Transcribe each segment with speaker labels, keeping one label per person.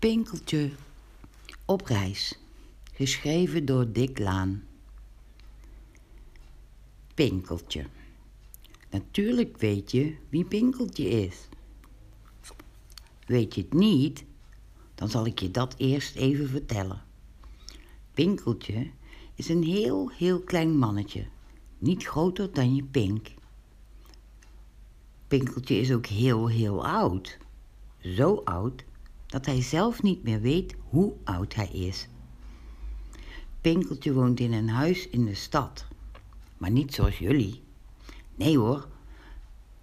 Speaker 1: Pinkeltje op reis. Geschreven door Dick Laan. Pinkeltje. Natuurlijk weet je wie Pinkeltje is. Weet je het niet, dan zal ik je dat eerst even vertellen. Pinkeltje is een heel, heel klein mannetje, niet groter dan je pink. Pinkeltje is ook heel, heel oud. Zo oud dat hij zelf niet meer weet hoe oud hij is. Pinkeltje woont in een huis in de stad, maar niet zoals jullie. Nee hoor,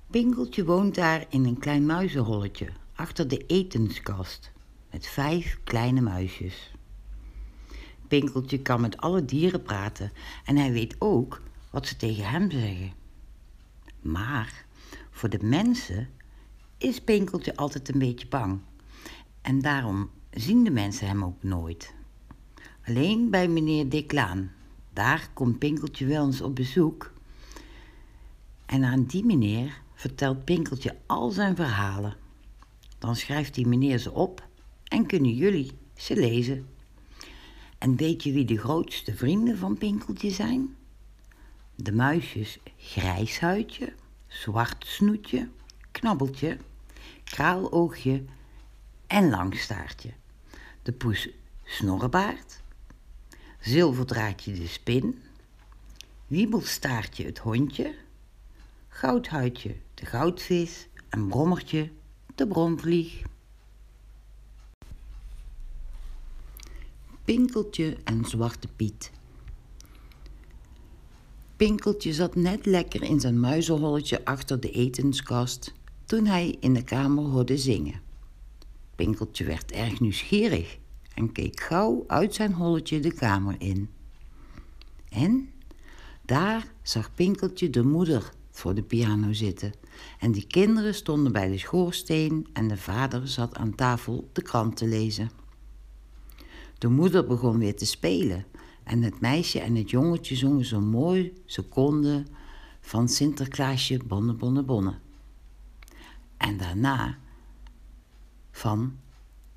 Speaker 1: Pinkeltje woont daar in een klein muizenholletje achter de etenskast met vijf kleine muisjes. Pinkeltje kan met alle dieren praten en hij weet ook wat ze tegen hem zeggen. Maar voor de mensen is Pinkeltje altijd een beetje bang. En daarom zien de mensen hem ook nooit. Alleen bij meneer Dick Laan. Daar komt Pinkeltje wel eens op bezoek. En aan die meneer vertelt Pinkeltje al zijn verhalen. Dan schrijft die meneer ze op en kunnen jullie ze lezen. En weet je wie de grootste vrienden van Pinkeltje zijn? De muisjes Grijshuidje, Zwart Snoetje, Knabbeltje, Kraaloogje en Langstaartje. De poes Snorrebaard, Zilverdraadje de spin, Wiebelstaartje het hondje, Goudhuidje de goudvis en Brommertje de bromvlieg. Pinkeltje en Zwarte Piet. Pinkeltje zat net lekker in zijn muizenholletje achter de etenskast toen hij in de kamer hoorde zingen. Pinkeltje werd erg nieuwsgierig en keek gauw uit zijn holletje de kamer in. En daar zag Pinkeltje de moeder voor de piano zitten en die kinderen stonden bij de schoorsteen en de vader zat aan tafel de krant te lezen. De moeder begon weer te spelen en het meisje en het jongetje zongen zo mooi ze konden van Sinterklaasje bonne bonne bonne. En daarna van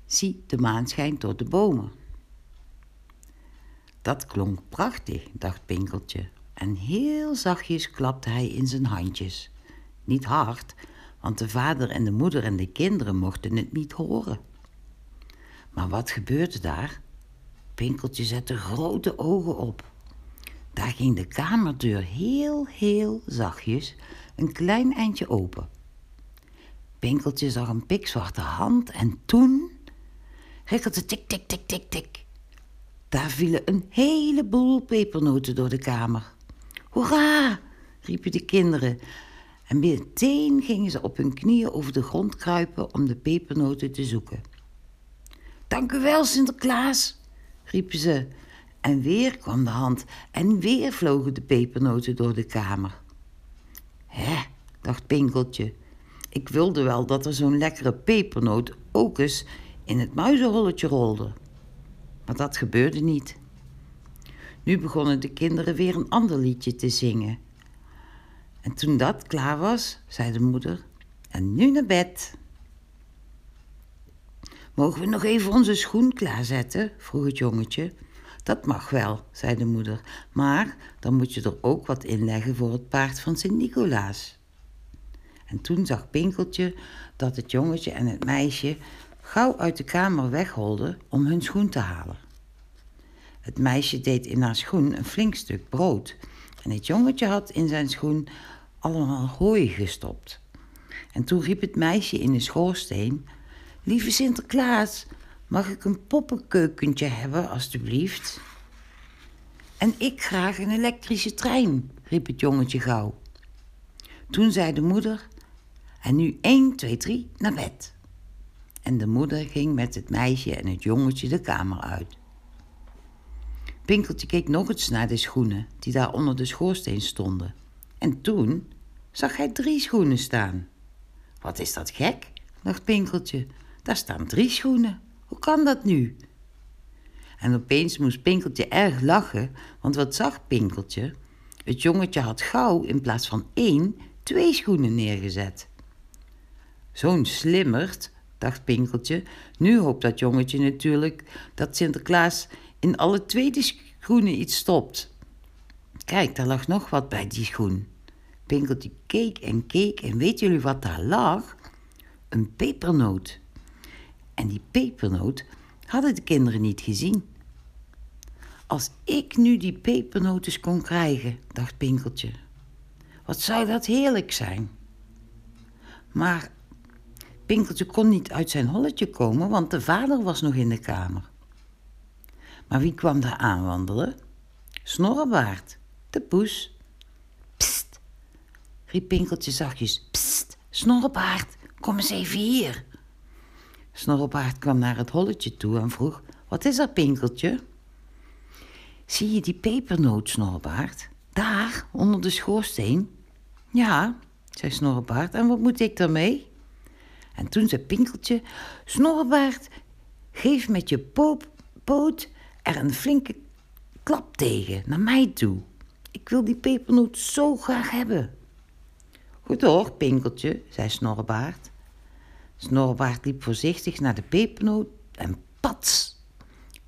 Speaker 1: Zie de maan schijnt door de bomen. Dat klonk prachtig, dacht Pinkeltje, en heel zachtjes klapte hij in zijn handjes. Niet hard, want de vader en de moeder en de kinderen mochten het niet horen. Maar wat gebeurde daar? Pinkeltje zette grote ogen op. Daar ging de kamerdeur heel, heel zachtjes een klein eindje open. Pinkeltje zag een pikzwarte hand en toen rikkelde tik, tik, tik, tik, tik. Daar vielen een heleboel pepernoten door de kamer. Hoera! riepen de kinderen. En meteen gingen ze op hun knieën over de grond kruipen om de pepernoten te zoeken. Dank u wel, Sinterklaas, riepen ze. En weer kwam de hand en weer vlogen de pepernoten door de kamer. Hè, dacht Pinkeltje. Ik wilde wel dat er zo'n lekkere pepernoot ook eens in het muizenholletje rolde. Maar dat gebeurde niet. Nu begonnen de kinderen weer een ander liedje te zingen. En toen dat klaar was, zei de moeder: En nu naar bed. Mogen we nog even onze schoen klaarzetten? vroeg het jongetje. Dat mag wel, zei de moeder, maar dan moet je er ook wat in leggen voor het paard van Sint-Nicolaas. En toen zag Pinkeltje dat het jongetje en het meisje gauw uit de kamer wegholden om hun schoen te halen. Het meisje deed in haar schoen een flink stuk brood en het jongetje had in zijn schoen allemaal hooi gestopt. En toen riep het meisje in de schoorsteen: Lieve Sinterklaas, mag ik een poppenkeukentje hebben, alstublieft? En ik graag een elektrische trein, riep het jongetje gauw. Toen zei de moeder: En nu 1, 2, 3 naar bed. En de moeder ging met het meisje en het jongetje de kamer uit. Pinkeltje keek nog eens naar de schoenen die daar onder de schoorsteen stonden. En toen zag hij drie schoenen staan. Wat is dat gek, dacht Pinkeltje. Daar staan drie schoenen. Hoe kan dat nu? En opeens moest Pinkeltje erg lachen, want wat zag Pinkeltje? Het jongetje had gauw in plaats van één twee schoenen neergezet. Zo'n slimmerd dacht Pinkeltje. Nu hoopt dat jongetje natuurlijk dat Sinterklaas in alle tweede schoenen iets stopt. Kijk, daar lag nog wat bij die schoen. Pinkeltje keek en keek en weet jullie wat daar lag? Een pepernoot. En die pepernoot hadden de kinderen niet gezien. Als ik nu die pepernoten kon krijgen, dacht Pinkeltje. Wat zou dat heerlijk zijn. Maar Pinkeltje kon niet uit zijn holletje komen, want de vader was nog in de kamer. Maar wie kwam daar aanwandelen? Snorrebaard, de poes. Pst, riep Pinkeltje zachtjes. Pst, Snorrebaard, kom eens even hier. Snorrebaard kwam naar het holletje toe en vroeg: Wat is er, Pinkeltje? Zie je die pepernoot, Snorrebaard? Daar, onder de schoorsteen? Ja, zei Snorrebaard, en wat moet ik daarmee? En toen zei Pinkeltje: Snorrebaard, geef met je poop, poot er een flinke klap tegen, naar mij toe. Ik wil die pepernoot zo graag hebben. Goed hoor, Pinkeltje, zei Snorrebaard. Snorrebaard liep voorzichtig naar de pepernoot en pats!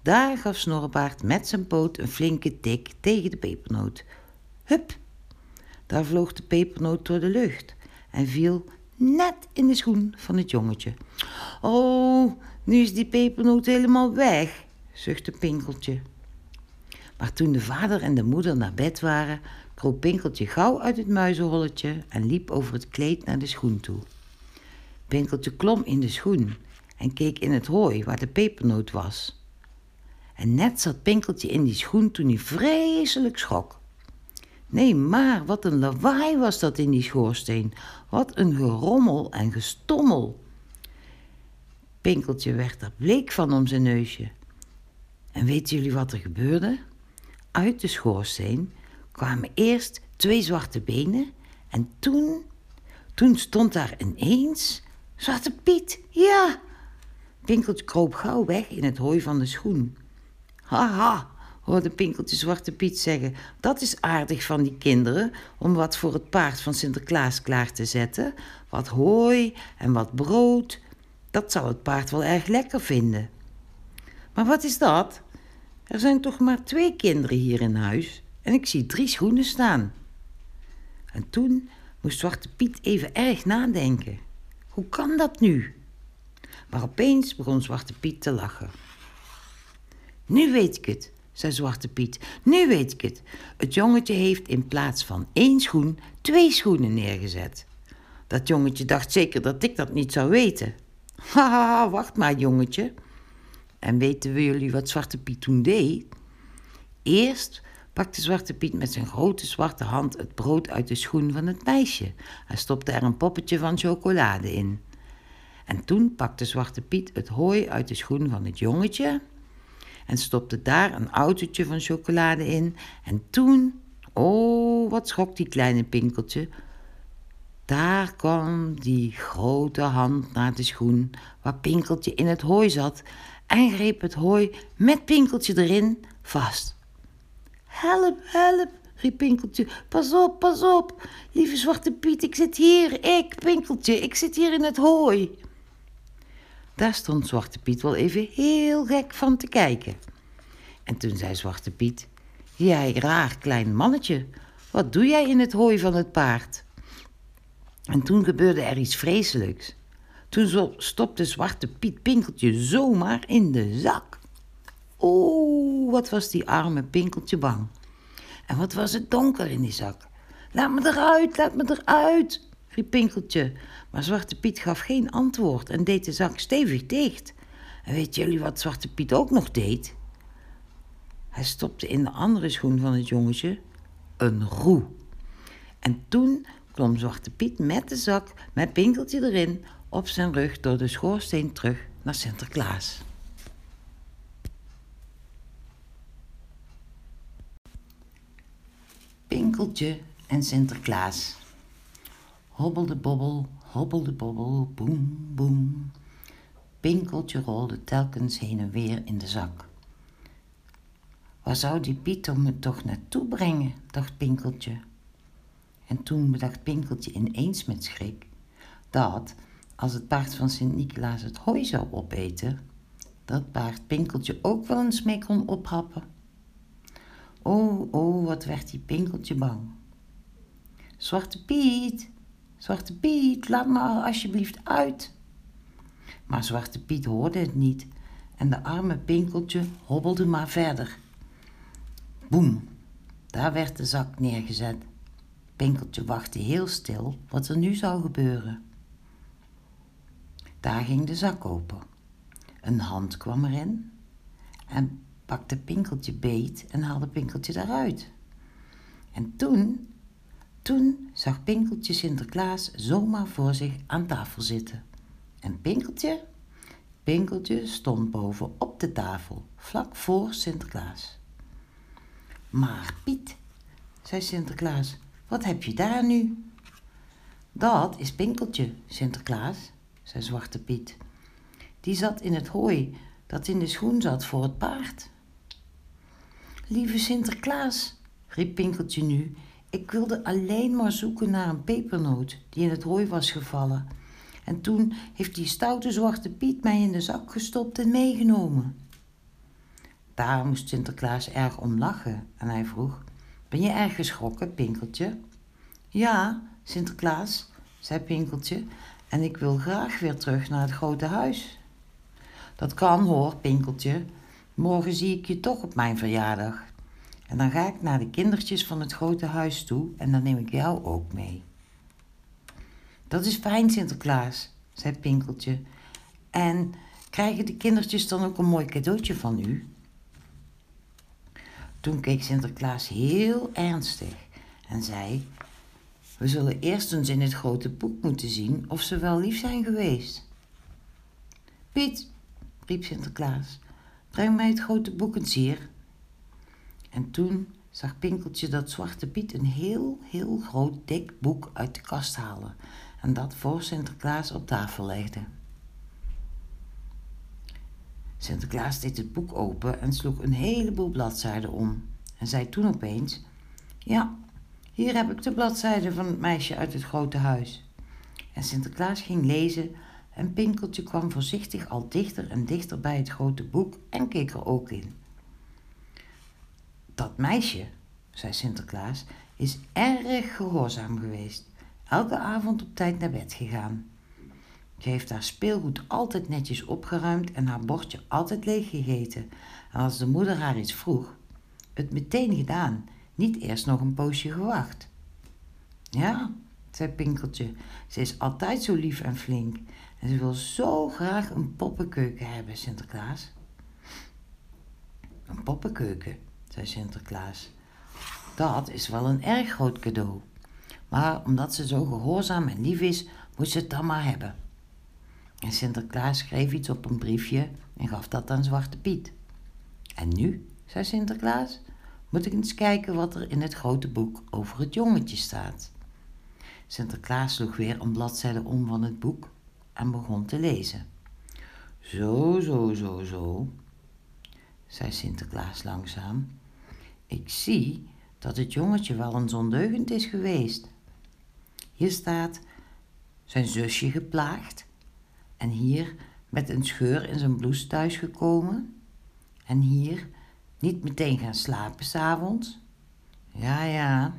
Speaker 1: Daar gaf Snorrebaard met zijn poot een flinke tik tegen de pepernoot. Hup! Daar vloog de pepernoot door de lucht en viel net in de schoen van het jongetje. Oh, nu is die pepernoot helemaal weg, zuchtte Pinkeltje. Maar toen de vader en de moeder naar bed waren, kroop Pinkeltje gauw uit het muizenholletje en liep over het kleed naar de schoen toe. Pinkeltje klom in de schoen en keek in het hooi waar de pepernoot was. En net zat Pinkeltje in die schoen toen hij vreselijk schrok. Nee, maar wat een lawaai was dat in die schoorsteen. Wat een gerommel en gestommel. Pinkeltje werd er bleek van om zijn neusje. En weten jullie wat er gebeurde? Uit de schoorsteen kwamen eerst twee zwarte benen en toen, toen stond daar ineens Zwarte Piet, ja! Pinkeltje kroop gauw weg in het hooi van de schoen. Haha, hoorde Pinkeltje Zwarte Piet zeggen. Dat is aardig van die kinderen om wat voor het paard van Sinterklaas klaar te zetten. Wat hooi en wat brood. Dat zal het paard wel erg lekker vinden. Maar wat is dat? Er zijn toch maar twee kinderen hier in huis en ik zie drie schoenen staan. En toen moest Zwarte Piet even erg nadenken. Hoe kan dat nu? Maar opeens begon Zwarte Piet te lachen. Nu weet ik het, zei Zwarte Piet. Nu weet ik het. Het jongetje heeft in plaats van één schoen twee schoenen neergezet. Dat jongetje dacht zeker dat ik dat niet zou weten. Haha, wacht maar, jongetje. En weten we jullie wat Zwarte Piet toen deed? Eerst pakte Zwarte Piet met zijn grote zwarte hand het brood uit de schoen van het meisje en stopte er een poppetje van chocolade in. En toen pakte Zwarte Piet het hooi uit de schoen van het jongetje en stopte daar een autootje van chocolade in. En toen, oh, wat schrok die kleine Pinkeltje. Daar kwam die grote hand naar de schoen waar Pinkeltje in het hooi zat en greep het hooi met Pinkeltje erin vast. Help, help, riep Pinkeltje. Pas op, pas op. Lieve Zwarte Piet, ik zit hier. Ik, Pinkeltje, ik zit hier in het hooi. Daar stond Zwarte Piet wel even heel gek van te kijken. En toen zei Zwarte Piet: Jij raar klein mannetje, wat doe jij in het hooi van het paard? En toen gebeurde er iets vreselijks. Toen stopte Zwarte Piet Pinkeltje zomaar in de zak. Oeh, wat was die arme Pinkeltje bang. En wat was het donker in die zak. Laat me eruit, laat me eruit, riep Pinkeltje. Maar Zwarte Piet gaf geen antwoord en deed de zak stevig dicht. En weet jullie wat Zwarte Piet ook nog deed? Hij stopte in de andere schoen van het jongetje een roe. En toen klom Zwarte Piet met de zak met Pinkeltje erin op zijn rug door de schoorsteen terug naar Sinterklaas. Pinkeltje en Sinterklaas. Hobbelde bobbel, hobbelde bobbel, boem, boem. Pinkeltje rolde telkens heen en weer in de zak. Waar zou die Pieter me toch naartoe brengen, dacht Pinkeltje. En toen bedacht Pinkeltje ineens met schrik dat, als het paard van Sint-Nicolaas het hooi zou opeten, dat paard Pinkeltje ook wel eens mee kon ophappen. Oh, oh, wat werd die Pinkeltje bang. Zwarte Piet, Zwarte Piet, laat me alsjeblieft uit. Maar Zwarte Piet hoorde het niet en de arme Pinkeltje hobbelde maar verder. Boem, daar werd de zak neergezet. Pinkeltje wachtte heel stil wat er nu zou gebeuren. Daar ging de zak open. Een hand kwam erin en pakte Pinkeltje beet en haalde Pinkeltje daaruit. En toen, toen zag Pinkeltje Sinterklaas zomaar voor zich aan tafel zitten. En Pinkeltje, Pinkeltje stond boven op de tafel, vlak voor Sinterklaas. Maar Piet, zei Sinterklaas, wat heb je daar nu? Dat is Pinkeltje, Sinterklaas, zei Zwarte Piet. Die zat in het hooi dat in de schoen zat voor het paard. Lieve Sinterklaas, riep Pinkeltje nu, ik wilde alleen maar zoeken naar een pepernoot die in het hooi was gevallen. En toen heeft die stoute zwarte Piet mij in de zak gestopt en meegenomen. Daar moest Sinterklaas erg om lachen en hij vroeg: Ben je erg geschrokken, Pinkeltje? Ja, Sinterklaas, zei Pinkeltje, en ik wil graag weer terug naar het grote huis. Dat kan hoor, Pinkeltje. Morgen zie ik je toch op mijn verjaardag. En dan ga ik naar de kindertjes van het grote huis toe en dan neem ik jou ook mee. Dat is fijn, Sinterklaas, zei Pinkeltje. En krijgen de kindertjes dan ook een mooi cadeautje van u? Toen keek Sinterklaas heel ernstig en zei: We zullen eerst eens in het grote boek moeten zien of ze wel lief zijn geweest. Piet, riep Sinterklaas, breng mij het grote boek eens hier. En toen zag Pinkeltje dat Zwarte Piet een heel, heel groot dik boek uit de kast halen en dat voor Sinterklaas op tafel legde. Sinterklaas deed het boek open en sloeg een heleboel bladzijden om en zei toen opeens: Ja, hier heb ik de bladzijden van het meisje uit het grote huis. En Sinterklaas ging lezen en Pinkeltje kwam voorzichtig al dichter en dichter bij het grote boek en keek er ook in. Dat meisje, zei Sinterklaas, is erg gehoorzaam geweest. Elke avond op tijd naar bed gegaan. Ze heeft haar speelgoed altijd netjes opgeruimd en haar bordje altijd leeg gegeten. En als de moeder haar iets vroeg, het meteen gedaan, niet eerst nog een poosje gewacht. Ja, zei Pinkeltje, ze is altijd zo lief en flink en ze wil zo graag een poppenkeuken hebben, Sinterklaas. Een poppenkeuken, zei Sinterklaas. Dat is wel een erg groot cadeau. Maar omdat ze zo gehoorzaam en lief is, moet ze het dan maar hebben. En Sinterklaas schreef iets op een briefje en gaf dat aan Zwarte Piet. En nu, zei Sinterklaas, moet ik eens kijken wat er in het grote boek over het jongetje staat. Sinterklaas sloeg weer een bladzijde om van het boek en begon te lezen. Zo, zo, zo, zo, zei Sinterklaas langzaam. Ik zie dat het jongetje wel eens ondeugend is geweest. Hier staat zijn zusje geplaagd en hier met een scheur in zijn blouse thuisgekomen en hier niet meteen gaan slapen s'avonds. Ja, ja.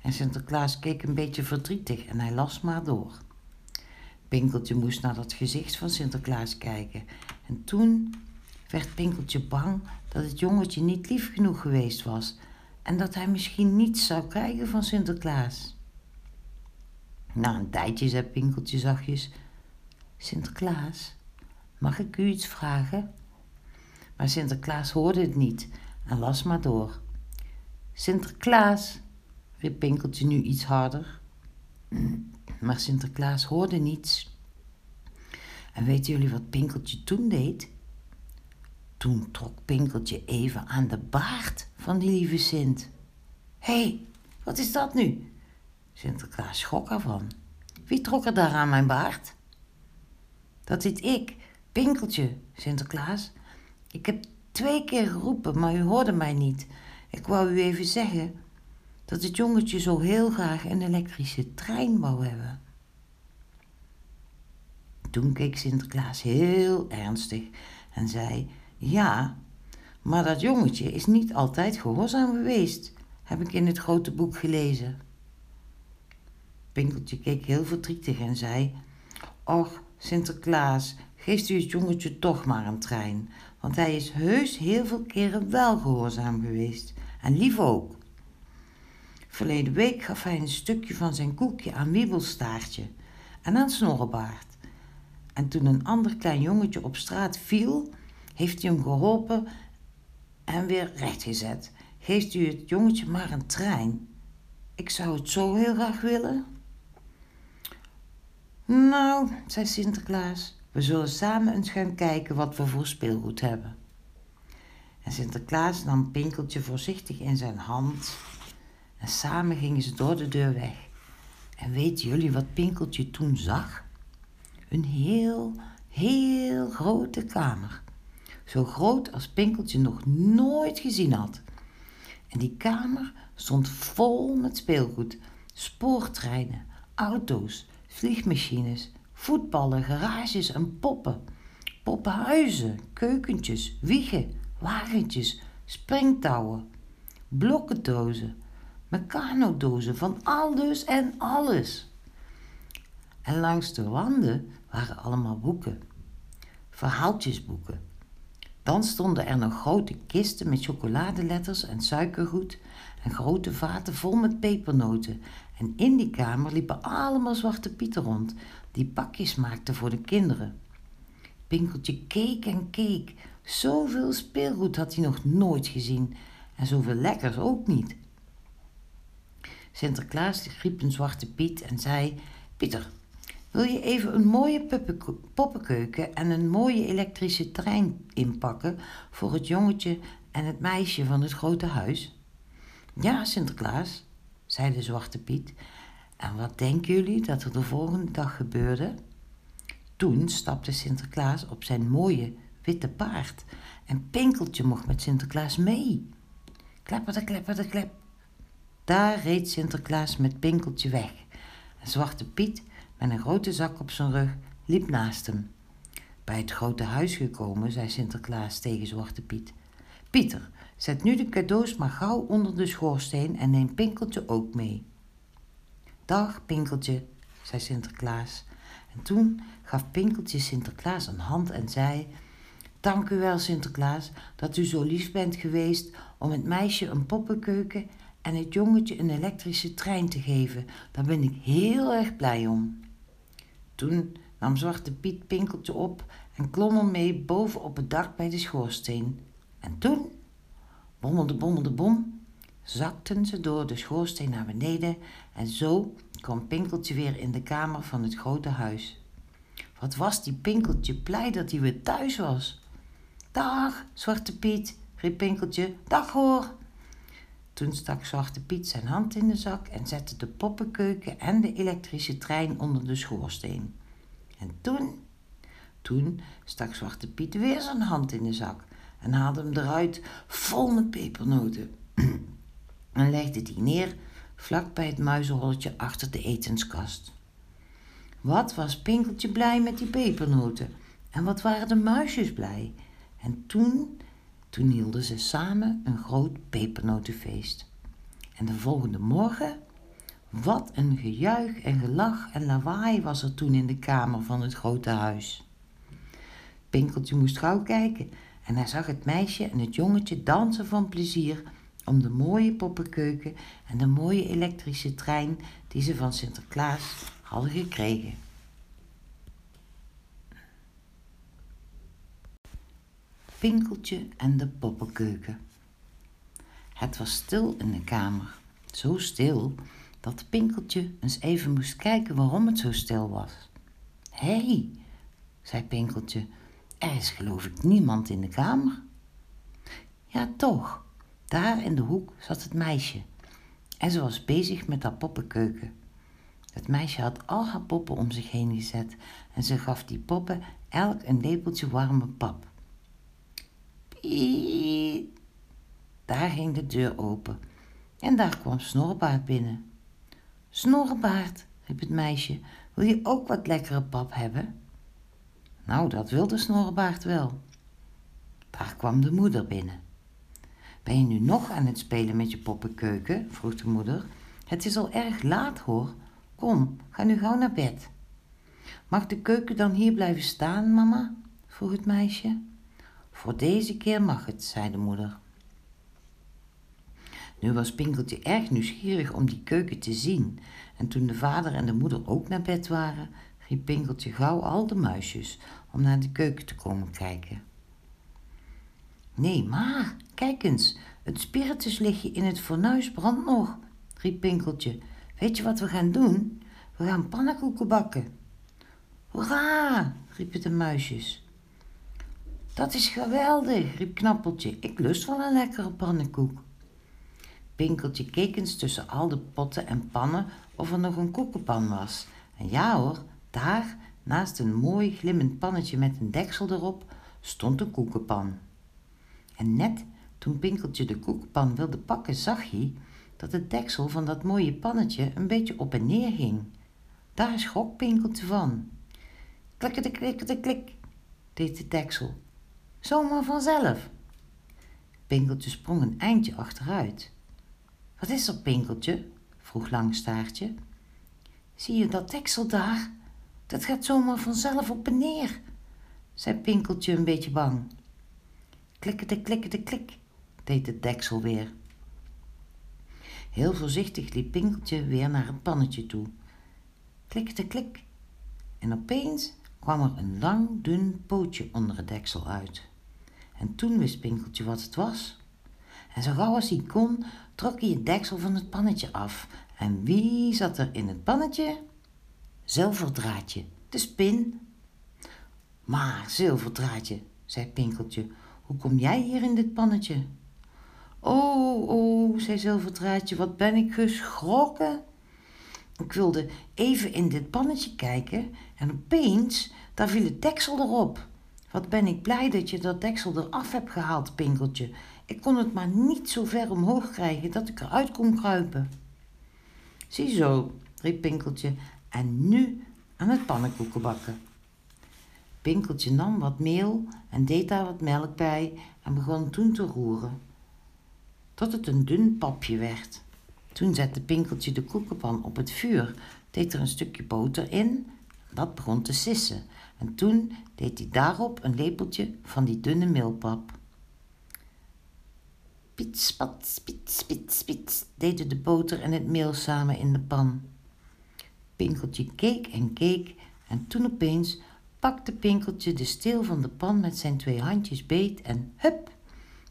Speaker 1: En Sinterklaas keek een beetje verdrietig en hij las maar door. Pinkeltje moest naar dat gezicht van Sinterklaas kijken. En toen werd Pinkeltje bang dat het jongetje niet lief genoeg geweest was en dat hij misschien niets zou krijgen van Sinterklaas. Na een tijdje zei Pinkeltje zachtjes: Sinterklaas, mag ik u iets vragen? Maar Sinterklaas hoorde het niet en las maar door. Sinterklaas, riep Pinkeltje nu iets harder. Maar Sinterklaas hoorde niets. En weten jullie wat Pinkeltje toen deed? Toen trok Pinkeltje even aan de baard van die lieve Sint. Hé, hey, wat is dat nu? Sinterklaas schrok ervan. Wie trok er daar aan mijn baard? Dat zit ik, Pinkeltje, Sinterklaas. Ik heb twee keer geroepen, maar u hoorde mij niet. Ik wou u even zeggen dat het jongetje zo heel graag een elektrische trein wou hebben. toen keek Sinterklaas heel ernstig en zei: Ja, maar dat jongetje is niet altijd gehoorzaam geweest, heb ik in het grote boek gelezen. Pinkeltje keek heel verdrietig en zei: Och, Sinterklaas, geeft u het jongetje toch maar een trein, want hij is heus heel veel keren wel gehoorzaam geweest en lief ook. Verleden week gaf hij een stukje van zijn koekje aan Wiebelstaartje en aan Snorrebaard. En toen een ander klein jongetje op straat viel, heeft hij hem geholpen en weer rechtgezet. Geeft u het jongetje maar een trein. Ik zou het zo heel graag willen. Nou, zei Sinterklaas, we zullen samen eens gaan kijken wat we voor speelgoed hebben. En Sinterklaas nam Pinkeltje voorzichtig in zijn hand en samen gingen ze door de deur weg. En weten jullie wat Pinkeltje toen zag? Een heel, heel grote kamer. Zo groot als Pinkeltje nog nooit gezien had. En die kamer stond vol met speelgoed. Spoortreinen, auto's, vliegmachines, voetballen, garages en poppen. Poppenhuizen, keukentjes, wiegen, wagentjes, springtouwen, blokkendozen, mecanodozen van alles en alles. En langs de wanden waren allemaal boeken, verhaaltjesboeken. Dan stonden er nog grote kisten met chocoladeletters en suikergoed en grote vaten vol met pepernoten. En in die kamer liepen allemaal zwarte pieten rond, die pakjes maakten voor de kinderen. Pinkeltje keek en keek. Zoveel speelgoed had hij nog nooit gezien en zoveel lekkers ook niet. Sinterklaas riep een zwarte Piet en zei: Pieter, wil je even een mooie poppenkeuken en een mooie elektrische trein inpakken voor het jongetje en het meisje van het grote huis? Ja, Sinterklaas, zei de zwarte Piet. En wat denken jullie dat er de volgende dag gebeurde? Toen stapte Sinterklaas op zijn mooie witte paard en Pinkeltje mocht met Sinterklaas mee. Klepperde, klepperde, klep. Daar reed Sinterklaas met Pinkeltje weg. Zwarte Piet met een grote zak op zijn rug liep naast hem. Bij het grote huis gekomen, zei Sinterklaas tegen Zwarte Piet. Pieter, zet nu de cadeaus maar gauw onder de schoorsteen en neem Pinkeltje ook mee. Dag, Pinkeltje, zei Sinterklaas. En toen gaf Pinkeltje Sinterklaas een hand en zei: Dank u wel, Sinterklaas, dat u zo lief bent geweest om het meisje een poppenkeuken en het jongetje een elektrische trein te geven. Daar ben ik heel erg blij om. Toen nam Zwarte Piet Pinkeltje op en klom ermee boven op het dak bij de schoorsteen. En toen, bommelde bommelde bom, zakten ze door de schoorsteen naar beneden en zo kwam Pinkeltje weer in de kamer van het grote huis. Wat was die Pinkeltje blij dat hij weer thuis was. Dag, Zwarte Piet, riep Pinkeltje. Dag hoor. Toen stak Zwarte Piet zijn hand in de zak en zette de poppenkeuken en de elektrische trein onder de schoorsteen. En toen, toen stak Zwarte Piet weer zijn hand in de zak en haalde hem eruit vol met pepernoten. en legde die neer vlak bij het muizenholletje achter de etenskast. Wat was Pinkeltje blij met die pepernoten en wat waren de muisjes blij. En toen toen hielden ze samen een groot pepernotenfeest. En de volgende morgen, wat een gejuich en gelach en lawaai was er toen in de kamer van het grote huis. Pinkeltje moest gauw kijken en hij zag het meisje en het jongetje dansen van plezier om de mooie poppenkeuken en de mooie elektrische trein die ze van Sinterklaas hadden gekregen. Pinkeltje en de poppenkeuken. Het was stil in de kamer, zo stil dat Pinkeltje eens even moest kijken waarom het zo stil was. Hé, hey, zei Pinkeltje, er is geloof ik niemand in de kamer. Ja, toch, daar in de hoek zat het meisje en ze was bezig met haar poppenkeuken. Het meisje had al haar poppen om zich heen gezet en ze gaf die poppen elk een lepeltje warme pap. Daar ging de deur open en daar kwam Snorbaard binnen. Snorbaard, riep het meisje, wil je ook wat lekkere pap hebben? Nou, dat wilde Snorrebaard wel. Daar kwam de moeder binnen. Ben je nu nog aan het spelen met je poppenkeuken? vroeg de moeder. Het is al erg laat hoor. Kom, ga nu gauw naar bed. Mag de keuken dan hier blijven staan, mama? vroeg het meisje. Voor deze keer mag het, zei de moeder. Nu was Pinkeltje erg nieuwsgierig om die keuken te zien, en toen de vader en de moeder ook naar bed waren, riep Pinkeltje gauw al de muisjes om naar de keuken te komen kijken. Nee, maar, kijk eens, het spirituslichtje in het fornuis brandt nog, riep Pinkeltje. Weet je wat we gaan doen? We gaan pannenkoeken bakken. Hoera, riepen de muisjes. Dat is geweldig, riep Knappeltje. Ik lust wel een lekkere pannenkoek. Pinkeltje keek eens tussen al de potten en pannen of er nog een koekenpan was. En ja hoor, daar, naast een mooi glimmend pannetje met een deksel erop, stond een koekenpan. En net toen Pinkeltje de koekenpan wilde pakken, zag hij dat het deksel van dat mooie pannetje een beetje op en neer ging. Daar schrok Pinkeltje van. Klikkerde, klikkerde, klik, deed de deksel. Zomaar vanzelf. Pinkeltje sprong een eindje achteruit. Wat is er, Pinkeltje? vroeg Langstaartje. Zie je dat deksel daar? Dat gaat zomaar vanzelf op en neer, zei Pinkeltje een beetje bang. Klikkerde, klikkerde, klik, deed het deksel weer. Heel voorzichtig liep Pinkeltje weer naar het pannetje toe. Klikkerde, klik. En opeens kwam er een lang, dun pootje onder het deksel uit. En toen wist Pinkeltje wat het was. En zo gauw als hij kon, trok hij het deksel van het pannetje af. En wie zat er in het pannetje? Zilverdraadje, de spin. Maar, zilverdraadje, zei Pinkeltje, hoe kom jij hier in dit pannetje? Oh, oh, zei Zilverdraadje, wat ben ik geschrokken. Ik wilde even in dit pannetje kijken en opeens, daar viel het deksel erop. Wat ben ik blij dat je dat deksel eraf hebt gehaald, Pinkeltje. Ik kon het maar niet zo ver omhoog krijgen dat ik eruit kon kruipen. Ziezo, riep Pinkeltje, en nu aan het pannenkoeken bakken. Pinkeltje nam wat meel en deed daar wat melk bij en begon toen te roeren. Tot het een dun papje werd. Toen zette Pinkeltje de koekenpan op het vuur, deed er een stukje boter in. Dat begon te sissen. En toen deed hij daarop een lepeltje van die dunne meelpap. Pits, pats, pits, pits, pits, deden de boter en het meel samen in de pan. Pinkeltje keek en keek en toen opeens pakte Pinkeltje de steel van de pan met zijn twee handjes beet en hup,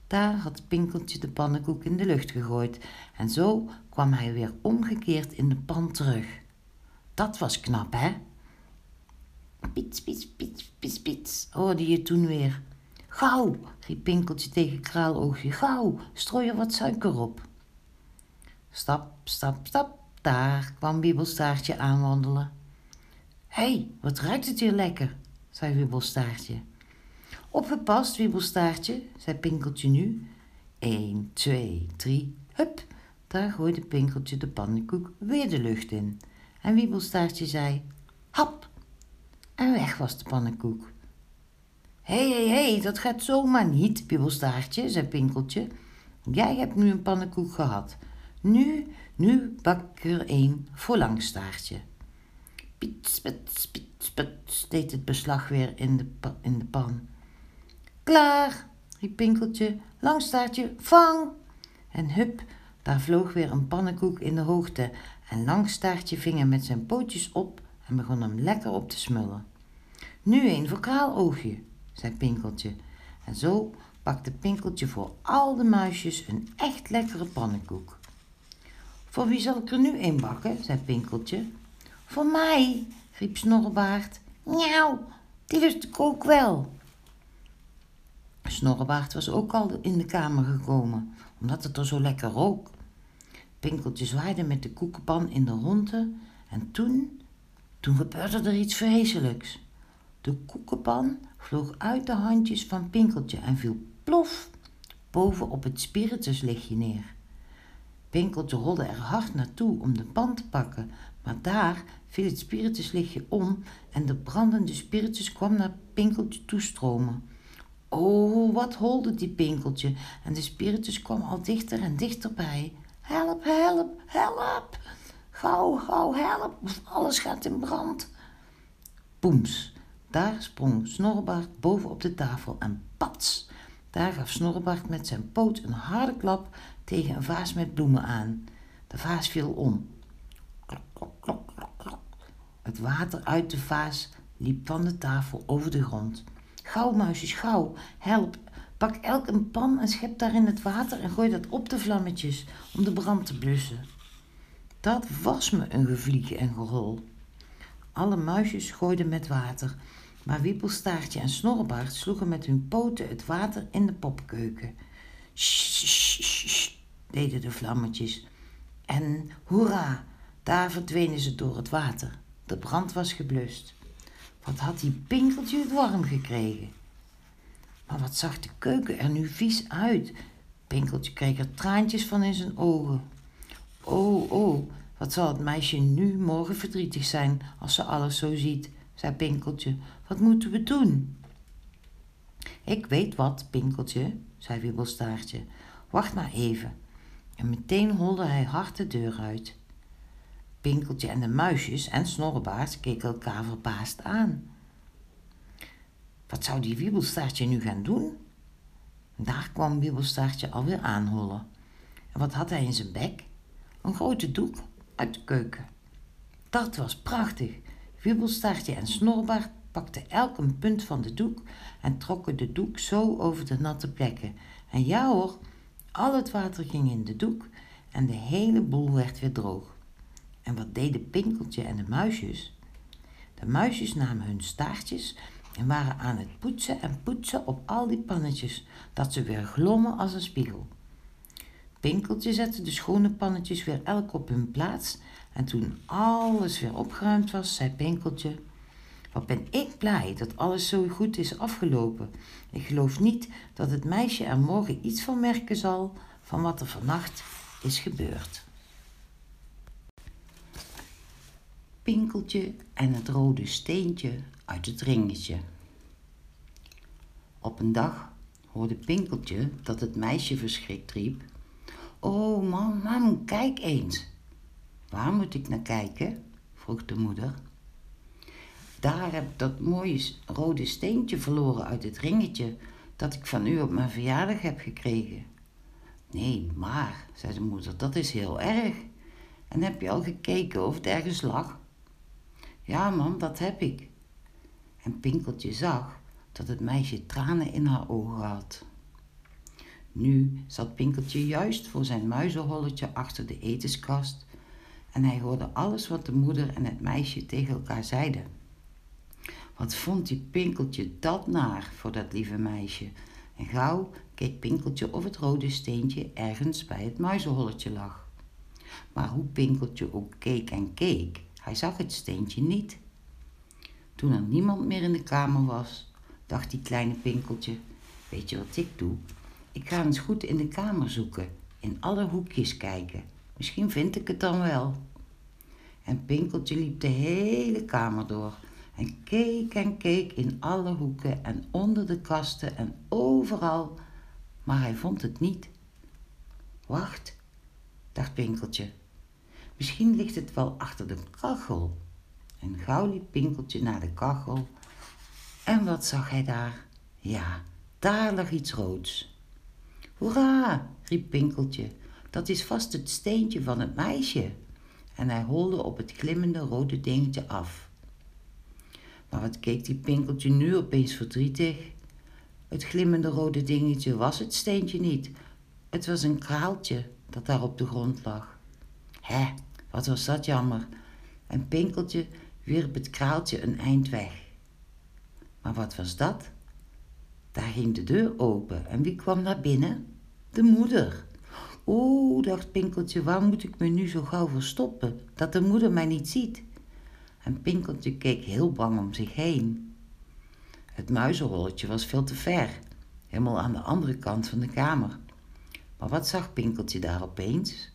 Speaker 1: daar had Pinkeltje de pannenkoek in de lucht gegooid en zo kwam hij weer omgekeerd in de pan terug. Dat was knap, hè? Piets, piets, piets, piets, piets, hoorde je toen weer. Gauw, riep Pinkeltje tegen Kraaloogje, gauw, strooi er wat suiker op. Stap, stap, stap, daar kwam Wiebelstaartje aanwandelen. Hé, hey, wat ruikt het hier lekker, zei Wiebelstaartje. Opgepast, Wiebelstaartje, zei Pinkeltje nu. Eén, twee, drie, hup, daar gooide Pinkeltje de pannenkoek weer de lucht in. En Wiebelstaartje zei, hap, en weg was de pannenkoek. Hé, hé, hé, dat gaat zomaar niet, Wiebelstaartje, zei Pinkeltje. Jij hebt nu een pannenkoek gehad. Nu, nu bak ik er een voor Langstaartje. Piet, spit, piet, spit, deed het beslag weer in de, in de pan. Klaar, riep Pinkeltje. Langstaartje, vang! En hup, daar vloog weer een pannenkoek in de hoogte. En Langstaartje ving hem met zijn pootjes op en begon hem lekker op te smullen. Nu een voor Kraaloogje, zei Pinkeltje. En zo pakte Pinkeltje voor al de muisjes een echt lekkere pannenkoek. Voor wie zal ik er nu een bakken? zei Pinkeltje. Voor mij, riep Snorrebaard. Njauw, die lust ik ook wel. Snorrebaard was ook al in de kamer gekomen, omdat het er zo lekker rook. Pinkeltje zwaaide met de koekenpan in de ronde en toen, toen gebeurde er iets vreselijks. De koekenpan vloog uit de handjes van Pinkeltje en viel plof boven op het spirituslichtje neer. Pinkeltje rolde er hard naartoe om de pan te pakken, maar daar viel het spirituslichtje om en de brandende spiritus kwam naar Pinkeltje toestromen. Oh, wat holde die Pinkeltje en de spiritus kwam al dichter en dichterbij. Help, help, help! Gauw, gauw, help, alles gaat in brand. Poems, daar sprong Snorrebart boven op de tafel en pats, daar gaf Snorrebart met zijn poot een harde klap tegen een vaas met bloemen aan. De vaas viel om. Klok, klok, klok, klok. Het water uit de vaas liep van de tafel over de grond. Gauw, muisjes, gauw, help. Pak elk een pan en schep daarin het water en gooi dat op de vlammetjes om de brand te blussen. Dat was me een gevlieg en gerol. Alle muisjes gooiden met water, maar Wiepelstaartje en Snorrebaard sloegen met hun poten het water in de popkeuken. Sssss, deden de vlammetjes. En hoera, daar verdwenen ze door het water. De brand was geblust. Wat had die pinkeltje het warm gekregen? Maar wat zag de keuken er nu vies uit? Pinkeltje kreeg er traantjes van in zijn ogen. Oh, oh, wat zal het meisje nu morgen verdrietig zijn als ze alles zo ziet, zei Pinkeltje. Wat moeten we doen? Ik weet wat, Pinkeltje, zei Wiebelstaartje. Wacht maar even. En meteen holde hij hard de deur uit. Pinkeltje en de muisjes en Snorrebaard keken elkaar verbaasd aan. Wat zou die Wiebelstaartje nu gaan doen? Daar kwam Wiebelstaartje alweer aanhollen. En wat had hij in zijn bek? Een grote doek uit de keuken. Dat was prachtig. Wiebelstaartje en Snorbaard pakten elk een punt van de doek en trokken de doek zo over de natte plekken. En ja hoor, al het water ging in de doek en de hele boel werd weer droog. En wat deden Pinkeltje en de muisjes? De muisjes namen hun staartjes en waren aan het poetsen en poetsen op al die pannetjes, dat ze weer glommen als een spiegel. Pinkeltje zette de schone pannetjes weer elk op hun plaats en toen alles weer opgeruimd was, zei Pinkeltje: Wat ben ik blij dat alles zo goed is afgelopen. Ik geloof niet dat het meisje er morgen iets van merken zal van wat er vannacht is gebeurd. Pinkeltje en het rode steentje uit het ringetje. Op een dag hoorde Pinkeltje dat het meisje verschrikt riep: Oh, mam, mam, kijk eens. Waar moet ik naar kijken? vroeg de moeder. Daar heb ik dat mooie rode steentje verloren uit het ringetje dat ik van u op mijn verjaardag heb gekregen. Nee, maar, zei de moeder, dat is heel erg. En heb je al gekeken of het ergens lag? Ja, mam, dat heb ik. En Pinkeltje zag dat het meisje tranen in haar ogen had. Nu zat Pinkeltje juist voor zijn muizenholletje achter de etenskast en hij hoorde alles wat de moeder en het meisje tegen elkaar zeiden. Wat vond die Pinkeltje dat naar voor dat lieve meisje? En gauw keek Pinkeltje of het rode steentje ergens bij het muizenholletje lag. Maar hoe Pinkeltje ook keek en keek, hij zag het steentje niet. Toen er niemand meer in de kamer was, dacht die kleine Pinkeltje: Weet je wat ik doe? Ik ga eens goed in de kamer zoeken, in alle hoekjes kijken. Misschien vind ik het dan wel. En Pinkeltje liep de hele kamer door en keek en keek in alle hoeken en onder de kasten en overal, maar hij vond het niet. Wacht, dacht Pinkeltje. Misschien ligt het wel achter de kachel. En gauw liep Pinkeltje naar de kachel. En wat zag hij daar? Ja, daar lag iets roods. Hoera, riep Pinkeltje, dat is vast het steentje van het meisje. En hij holde op het glimmende rode dingetje af. Maar wat keek die Pinkeltje nu opeens verdrietig? Het glimmende rode dingetje was het steentje niet. Het was een kraaltje dat daar op de grond lag. Hè, wat was dat jammer. En Pinkeltje wierp het kraaltje een eind weg. Maar wat was dat? Daar ging de deur open en wie kwam naar binnen? De moeder. Oeh, dacht Pinkeltje, waar moet ik me nu zo gauw verstoppen, dat de moeder mij niet ziet? En Pinkeltje keek heel bang om zich heen. Het muizenrolletje was veel te ver, helemaal aan de andere kant van de kamer. Maar wat zag Pinkeltje daar opeens?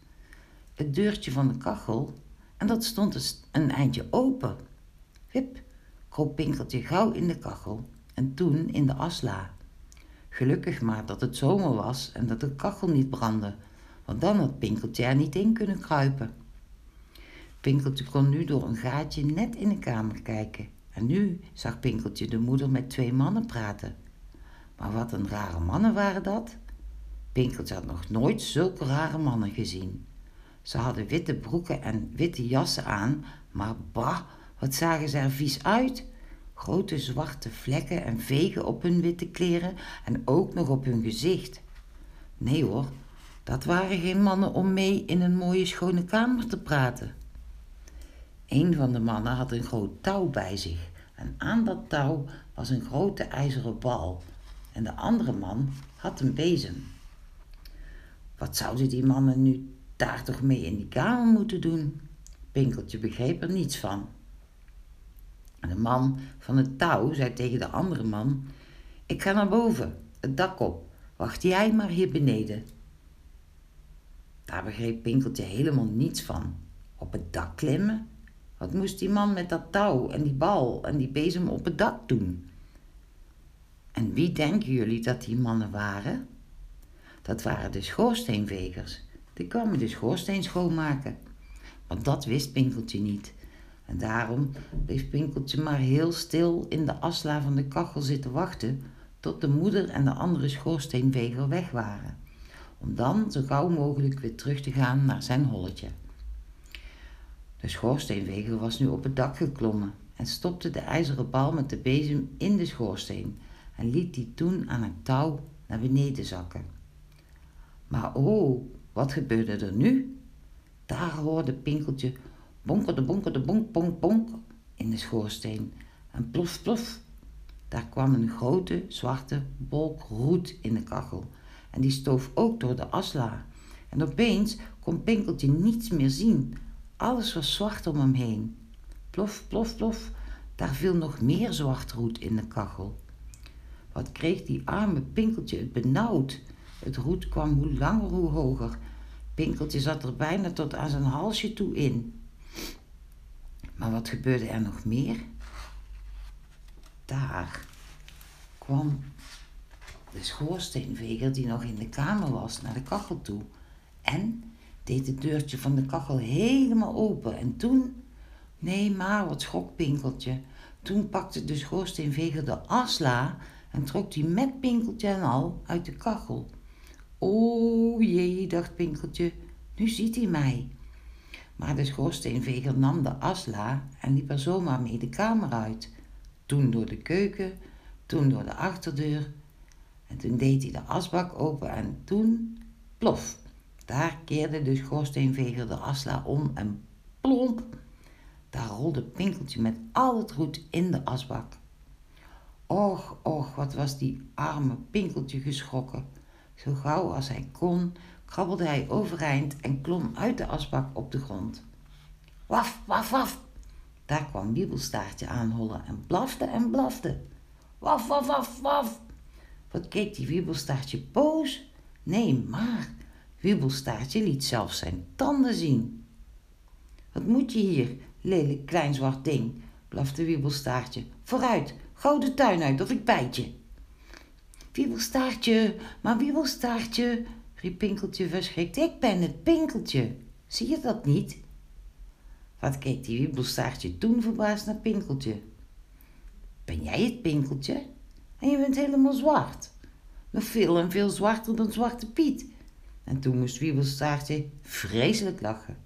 Speaker 1: het deurtje van de kachel en dat stond een eindje open. Wip, kroop Pinkeltje gauw in de kachel en toen in de asla. Gelukkig maar dat het zomer was en dat de kachel niet brandde, want dan had Pinkeltje er niet in kunnen kruipen. Pinkeltje kon nu door een gaatje net in de kamer kijken. En nu zag Pinkeltje de moeder met twee mannen praten. Maar wat een rare mannen waren dat. Pinkeltje had nog nooit zulke rare mannen gezien. Ze hadden witte broeken en witte jassen aan, maar bah, wat zagen ze er vies uit. Grote zwarte vlekken en vegen op hun witte kleren en ook nog op hun gezicht. Nee hoor, dat waren geen mannen om mee in een mooie schone kamer te praten. Een van de mannen had een groot touw bij zich en aan dat touw was een grote ijzeren bal en de andere man had een bezem. Wat zouden die mannen nu daar toch mee in die kamer moeten doen? Pinkeltje begreep er niets van. De man van het touw zei tegen de andere man: Ik ga naar boven, het dak op. Wacht jij maar hier beneden. Daar begreep Pinkeltje helemaal niets van. Op het dak klimmen? Wat moest die man met dat touw en die bal en die bezem op het dak doen? En wie denken jullie dat die mannen waren? Dat waren de schoorsteenvegers. Die kwamen de schoorsteen schoonmaken. Want dat wist Pinkeltje niet. En daarom bleef Pinkeltje maar heel stil in de asla van de kachel zitten wachten tot de moeder en de andere schoorsteenveger weg waren. Om dan zo gauw mogelijk weer terug te gaan naar zijn holletje. De schoorsteenveger was nu op het dak geklommen en stopte de ijzeren bal met de bezem in de schoorsteen en liet die toen aan het touw naar beneden zakken. Maar oh, wat gebeurde er nu? Daar hoorde Pinkeltje bonkerde, bonkerde, bonk, bonk, bonk in de schoorsteen en plof, plof. Daar kwam een grote zwarte bolk roet in de kachel en die stoof ook door de asla. En opeens kon Pinkeltje niets meer zien alles was zwart om hem heen. Plof, plof, plof, daar viel nog meer zwart roet in de kachel. Wat kreeg die arme Pinkeltje het benauwd. Het roet kwam hoe langer hoe hoger. Pinkeltje zat er bijna tot aan zijn halsje toe in. Maar wat gebeurde er nog meer? Daar kwam de schoorsteenveger die nog in de kamer was naar de kachel toe. En deed het deurtje van de kachel helemaal open. En toen, nee maar, wat schrok Pinkeltje. Toen pakte de schoorsteenveger de asla en trok die met Pinkeltje en al uit de kachel. O jee, dacht Pinkeltje, nu ziet hij mij. Maar de schoorsteenveger nam de asla en liep er zomaar mee de kamer uit. Toen door de keuken, toen door de achterdeur. En toen deed hij de asbak open en toen, plof, daar keerde de schoorsteenveger de asla om en plomp, daar rolde Pinkeltje met al het roet in de asbak. Och, och, wat was die arme Pinkeltje geschrokken. Zo gauw als hij kon, krabbelde hij overeind en klom uit de asbak op de grond. Waf, waf, waf. Daar kwam Wiebelstaartje aanhollen en blafte en blafte. Waf, waf, waf, waf. Wat keek die Wiebelstaartje boos? Nee, maar Wiebelstaartje liet zelfs zijn tanden zien. Wat moet je hier, lelijk klein zwart ding, blafte Wiebelstaartje. Vooruit, gauw de tuin uit of ik bijt je. Wiebelstaartje, maar Wiebelstaartje, riep Pinkeltje verschrikt. Ik ben het Pinkeltje. Zie je dat niet? Wat keek die Wiebelstaartje toen verbaasd naar Pinkeltje. Ben jij het Pinkeltje? En je bent helemaal zwart. Nog veel en veel zwarter dan Zwarte Piet. En toen moest Wiebelstaartje vreselijk lachen.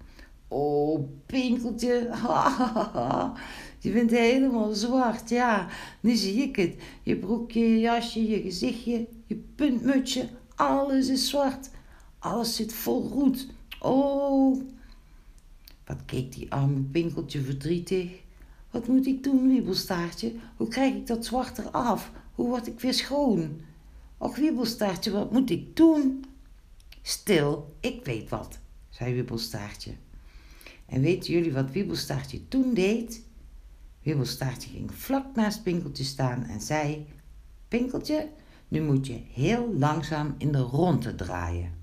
Speaker 1: Oh, Pinkeltje, je bent helemaal zwart, ja. Nu zie ik het. Je broekje, je jasje, je gezichtje, je puntmutsje, alles is zwart. Alles zit vol roet. Oh. Wat keek die arme Pinkeltje verdrietig. Wat moet ik doen, Wiebelstaartje? Hoe krijg ik dat zwart eraf? Hoe word ik weer schoon? Och, Wiebelstaartje, wat moet ik doen? Stil, ik weet wat, zei Wiebelstaartje. En weten jullie wat Wiebelstaartje toen deed? Wiebelstaartje ging vlak naast Pinkeltje staan en zei: Pinkeltje, nu moet je heel langzaam in de ronde draaien.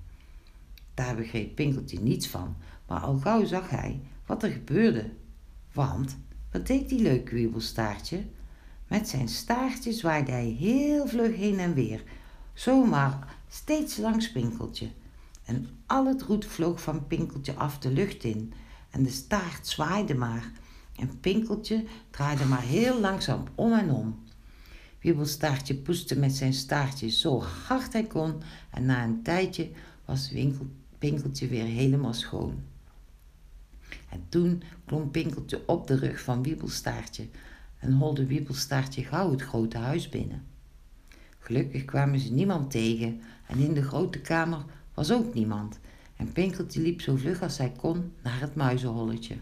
Speaker 1: Daar begreep Pinkeltje niets van, Maar al gauw zag hij wat er gebeurde. Want, wat deed die leuke wiebelstaartje? Met zijn staartje zwaaide hij heel vlug heen en weer, zomaar steeds langs Pinkeltje. En al het roet vloog van Pinkeltje af de lucht in en de staart zwaaide maar en Pinkeltje draaide maar heel langzaam om en om. Wiebelstaartje poeste met zijn staartje zo hard hij kon en na een tijdje was Pinkeltje weer helemaal schoon. En toen klom Pinkeltje op de rug van Wiebelstaartje en holde Wiebelstaartje gauw het grote huis binnen. Gelukkig kwamen ze niemand tegen en in de grote kamer was ook niemand en Pinkeltje liep zo vlug als hij kon naar het muizenholletje.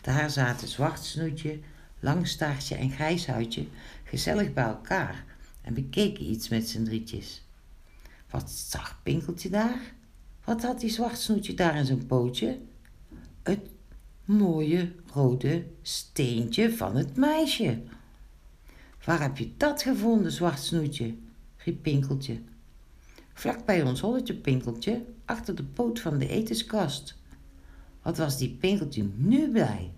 Speaker 1: Daar zaten Zwartsnoetje, Langstaartje en Grijshuidje gezellig bij elkaar en bekeken iets met z'n drietjes. Wat zag Pinkeltje daar? Wat had die Zwartsnoetje daar in zijn pootje? Het mooie rode steentje van het meisje. Waar heb je dat gevonden, Zwartsnoetje? riep Pinkeltje. Vlak bij ons holletje, Pinkeltje, achter de poot van de etenskast. Wat was die Pinkeltje nu blij?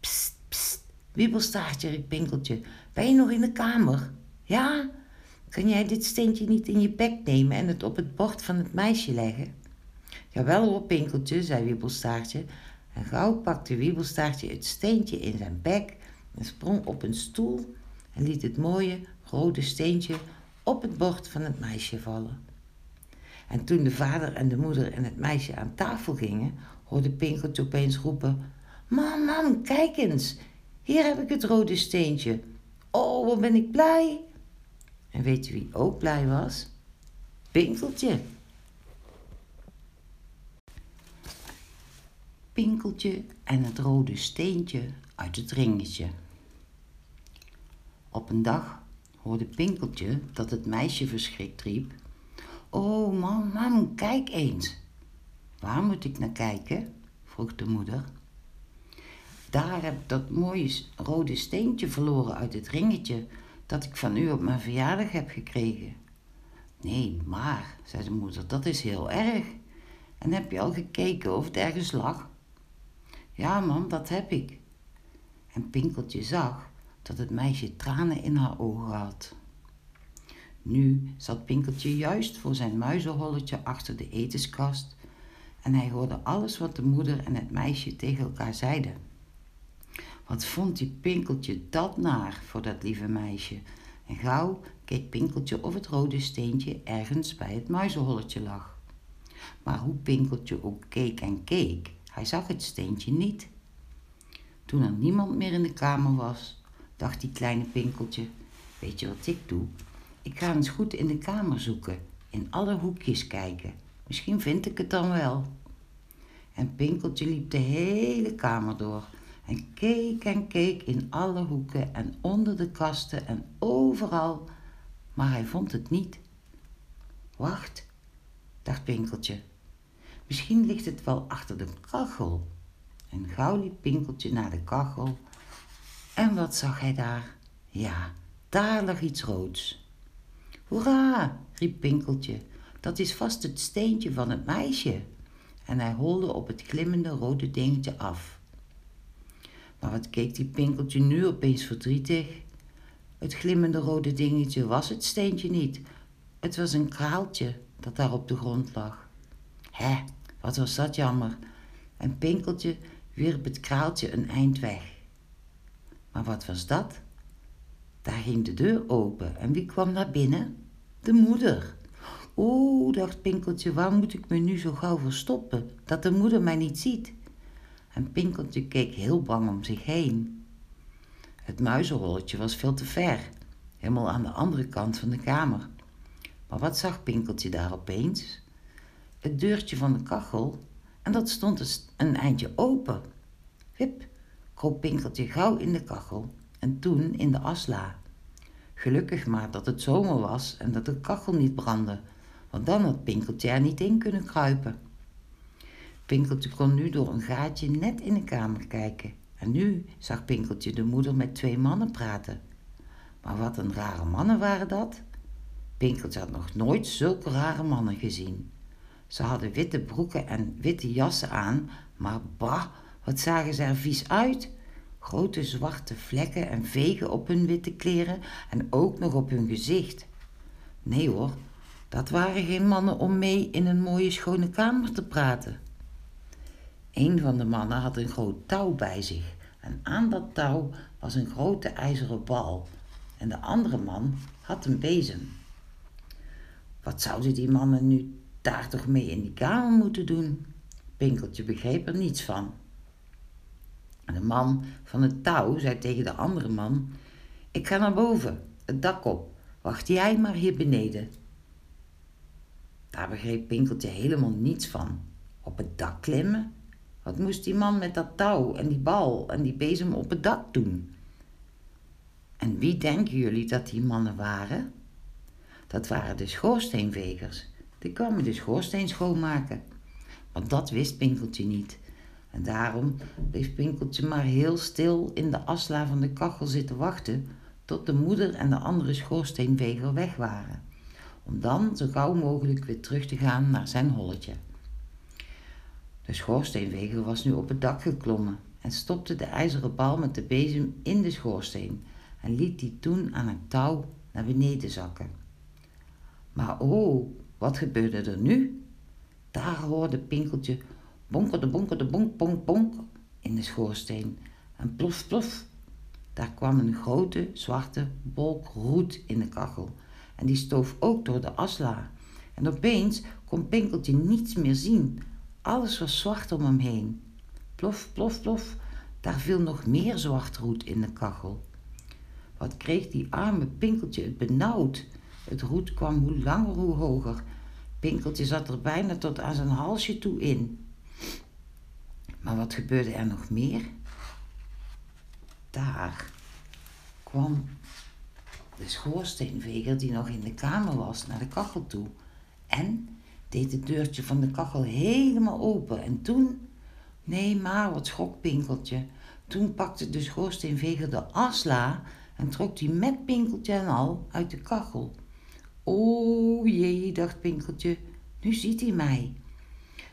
Speaker 1: Pst, pst, wiebelstaartje, riep Pinkeltje. Ben je nog in de kamer? Ja? Kan jij dit steentje niet in je bek nemen en het op het bord van het meisje leggen? Jawel hoor, Pinkeltje, zei Wiebelstaartje. En gauw pakte Wiebelstaartje het steentje in zijn bek en sprong op een stoel en liet het mooie rode steentje op het bord van het meisje vallen. En toen de vader en de moeder en het meisje aan tafel gingen, hoorde Pinkeltje opeens roepen: Mam, mam, kijk eens, hier heb ik het rode steentje. Oh, wat ben ik blij! En weet je wie ook blij was? Pinkeltje. Pinkeltje en het rode steentje uit het ringetje. Op een dag hoorde Pinkeltje dat het meisje verschrikt riep: Oh, mam, mam, kijk eens. Waar moet ik naar kijken? vroeg de moeder. Daar heb ik dat mooie rode steentje verloren uit het ringetje dat ik van u op mijn verjaardag heb gekregen. Nee, maar, zei de moeder, dat is heel erg. En heb je al gekeken of het ergens lag? Ja, mam, dat heb ik. En Pinkeltje zag dat het meisje tranen in haar ogen had. Nu zat Pinkeltje juist voor zijn muizenholletje achter de etenskast en hij hoorde alles wat de moeder en het meisje tegen elkaar zeiden. Wat vond die Pinkeltje dat naar voor dat lieve meisje? En gauw keek Pinkeltje of het rode steentje ergens bij het muizenholletje lag. Maar hoe Pinkeltje ook keek en keek, hij zag het steentje niet. Toen er niemand meer in de kamer was, dacht die kleine Pinkeltje: Weet je wat ik doe? Ik ga eens goed in de kamer zoeken, in alle hoekjes kijken. Misschien vind ik het dan wel. En Pinkeltje liep de hele kamer door en keek en keek in alle hoeken en onder de kasten en overal, maar hij vond het niet. Wacht, dacht Pinkeltje. Misschien ligt het wel achter de kachel. En gauw liep Pinkeltje naar de kachel. En wat zag hij daar? Ja, daar lag iets roods. Hoera, riep Pinkeltje, dat is vast het steentje van het meisje. En hij holde op het glimmende rode dingetje af. Maar wat keek die Pinkeltje nu opeens verdrietig? Het glimmende rode dingetje was het steentje niet. Het was een kraaltje dat daar op de grond lag. Hè, wat was dat jammer. En Pinkeltje wierp het kraaltje een eind weg. Maar wat was dat? Daar ging de deur open en wie kwam naar binnen? De moeder. Oeh, dacht Pinkeltje, waar moet ik me nu zo gauw verstoppen, dat de moeder mij niet ziet? En Pinkeltje keek heel bang om zich heen. Het muizenholletje was veel te ver, helemaal aan de andere kant van de kamer. Maar wat zag Pinkeltje daar opeens? Het deurtje van de kachel en dat stond een eindje open. Wip, kroop Pinkeltje gauw in de kachel en toen in de asla. Gelukkig maar dat het zomer was en dat de kachel niet brandde, want dan had Pinkeltje er niet in kunnen kruipen. Pinkeltje kon nu door een gaatje net in de kamer kijken. En nu zag Pinkeltje de moeder met twee mannen praten. Maar wat een rare mannen waren dat. Pinkeltje had nog nooit zulke rare mannen gezien. Ze hadden witte broeken en witte jassen aan, Maar bah, wat zagen ze er vies uit. Grote zwarte vlekken en vegen op hun witte kleren en ook nog op hun gezicht. Nee hoor, dat waren geen mannen om mee in een mooie schone kamer te praten. Een van de mannen had een groot touw bij zich en aan dat touw was een grote ijzeren bal en de andere man had een bezem. Wat zouden die mannen nu daar toch mee in die kamer moeten doen? Pinkeltje begreep er niets van. De man van het touw zei tegen de andere man: Ik ga naar boven, het dak op. Wacht jij maar hier beneden. Daar begreep Pinkeltje helemaal niets van. Op het dak klimmen? Wat moest die man met dat touw en die bal en die bezem op het dak doen? En wie denken jullie dat die mannen waren? Dat waren de schoorsteenvegers. Die kwamen de schoorsteen schoonmaken. Want dat wist Pinkeltje niet. En daarom bleef Pinkeltje maar heel stil in de asla van de kachel zitten wachten tot de moeder en de andere schoorsteenveger weg waren, om dan zo gauw mogelijk weer terug te gaan naar zijn holletje. De schoorsteenveger was nu op het dak geklommen en stopte de ijzeren bal met de bezem in de schoorsteen en liet die toen aan het touw naar beneden zakken. Maar oh, wat gebeurde er nu? Daar hoorde Pinkeltje bonkerde, bonkerde, bonk, bonk, bonk in de schoorsteen. En plof, plof, daar kwam een grote zwarte wolk roet in de kachel. En die stoof ook door de asla. En opeens kon Pinkeltje niets meer zien. Alles was zwart om hem heen. Plof, plof, plof, daar viel nog meer zwart roet in de kachel. Wat kreeg die arme Pinkeltje het benauwd. Het roet kwam hoe langer hoe hoger. Pinkeltje zat er bijna tot aan zijn halsje toe in. Maar wat gebeurde er nog meer? Daar kwam de schoorsteenveger die nog in de kamer was naar de kachel toe en deed het deurtje van de kachel helemaal open. En toen, nee maar wat schrok Pinkeltje, toen pakte de schoorsteenveger de asla en trok die met Pinkeltje en al uit de kachel. O jee, dacht Pinkeltje, nu ziet hij mij.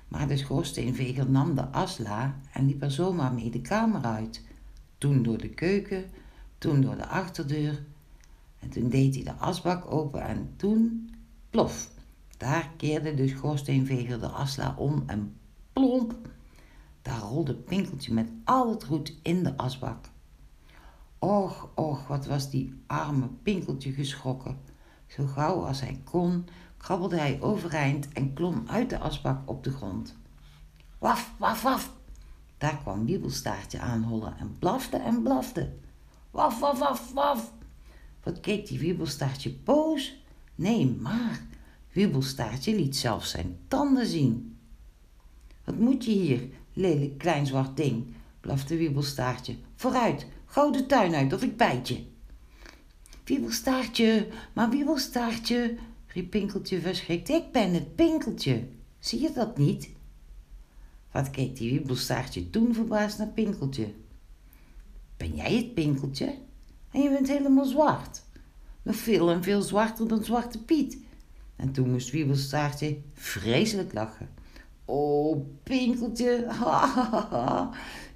Speaker 1: Maar de schoorsteenveger nam de asla en liep er zomaar mee de kamer uit. Toen door de keuken, toen door de achterdeur. En toen deed hij de asbak open en toen, plof, daar keerde de schoorsteenveger de asla om en plomp, daar rolde Pinkeltje met al het roet in de asbak. Och, och, wat was die arme Pinkeltje geschrokken. Zo gauw als hij kon, krabbelde hij overeind en klom uit de asbak op de grond. Waf, waf, waf. Daar kwam Wiebelstaartje aanhollen en blafte en blafte. Waf, waf, waf, waf. Wat keek die Wiebelstaartje boos? Nee, maar Wiebelstaartje liet zelfs zijn tanden zien. Wat moet je hier, lelijk klein zwart ding, blafte Wiebelstaartje. Vooruit, gauw de tuin uit of ik bijt je. Wiebelstaartje, maar Wiebelstaartje, riep Pinkeltje verschrikt. Ik ben het Pinkeltje. Zie je dat niet? Wat keek die wiebelstaartje toen verbaasd naar Pinkeltje. Ben jij het Pinkeltje? En je bent helemaal zwart. Nog veel en veel zwarter dan Zwarte Piet. En toen moest Wiebelstaartje vreselijk lachen. Oh, Pinkeltje,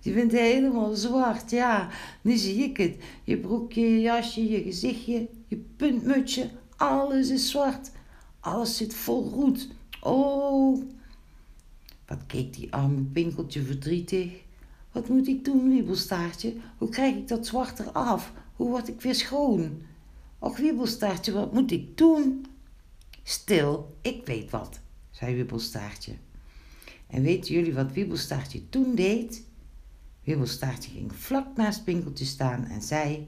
Speaker 1: je bent helemaal zwart, ja. Nu zie ik het. Je broekje, je jasje, je gezichtje, je puntmutsje, alles is zwart. Alles zit vol roet. Oh. Wat keek die arme Pinkeltje verdrietig. Wat moet ik doen, Wiebelstaartje? Hoe krijg ik dat zwart eraf? Hoe word ik weer schoon? Och, Wiebelstaartje, wat moet ik doen? Stil, ik weet wat, zei Wiebelstaartje. En weten jullie wat Wiebelstaartje toen deed? Wiebelstaartje ging vlak naast Pinkeltje staan en zei: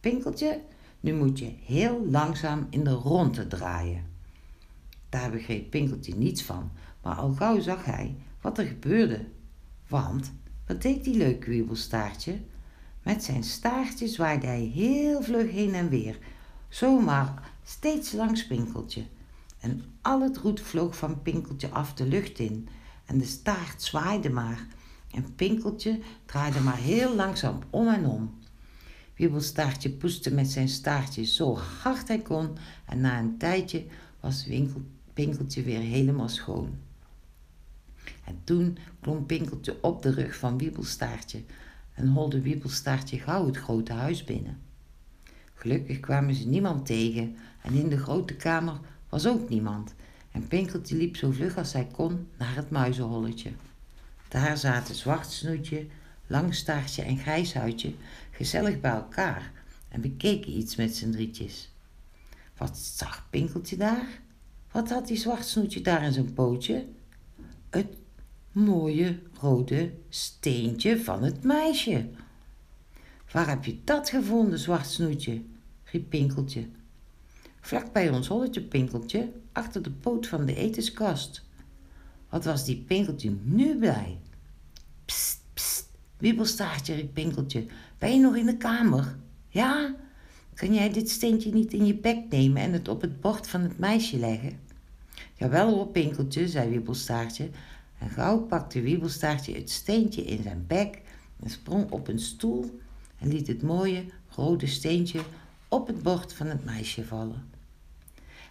Speaker 1: Pinkeltje, nu moet je heel langzaam in de ronde draaien. Daar begreep Pinkeltje niets van, maar al gauw zag hij wat er gebeurde. Want, wat deed die leuke wiebelstaartje? Met zijn staartje zwaaide hij heel vlug heen en weer, zomaar steeds langs Pinkeltje. En al het roet vloog van Pinkeltje af de lucht in, en de staart zwaaide maar, en Pinkeltje draaide maar heel langzaam om en om. Wiebelstaartje poeste met zijn staartje zo hard hij kon en na een tijdje was Pinkeltje weer helemaal schoon. En toen klom Pinkeltje op de rug van Wiebelstaartje en holde Wiebelstaartje gauw het grote huis binnen. Gelukkig kwamen ze niemand tegen en in de grote kamer was ook niemand. En Pinkeltje liep zo vlug als hij kon naar het muizenholletje. Daar zaten Zwartsnoetje, Langstaartje en Grijshuidje gezellig bij elkaar en bekeken iets met z'n drietjes. Wat zag Pinkeltje daar? Wat had die Zwartsnoetje daar in zijn pootje? Het mooie rode steentje van het meisje. Waar heb je dat gevonden, Zwartsnoetje? riep Pinkeltje. Vlak bij ons holletje, Pinkeltje, achter de poot van de etenskast. Wat was die Pinkeltje nu blij? Pst, pst, wiebelstaartje, riep Pinkeltje. Ben je nog in de kamer? Ja? Kan jij dit steentje niet in je bek nemen en het op het bord van het meisje leggen? Jawel hoor, Pinkeltje, zei Wiebelstaartje. En gauw pakte Wiebelstaartje het steentje in zijn bek en sprong op een stoel en liet het mooie rode steentje op het bord van het meisje vallen.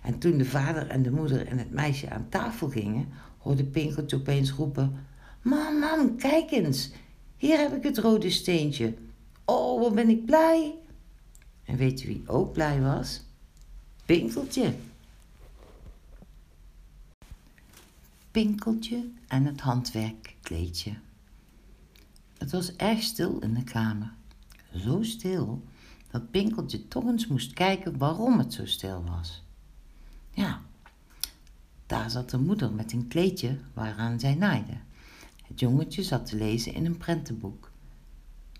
Speaker 1: En toen de vader en de moeder en het meisje aan tafel gingen, hoorde Pinkeltje opeens roepen: Mam, mam, kijk eens, hier heb ik het rode steentje. Oh, wat ben ik blij! En weet je wie ook blij was? Pinkeltje. Pinkeltje en het handwerkkleedje. Het was erg stil in de kamer. Zo stil dat Pinkeltje toch eens moest kijken waarom het zo stil was. Ja, daar zat de moeder met een kleedje waaraan zij naaide. Het jongetje zat te lezen in een prentenboek.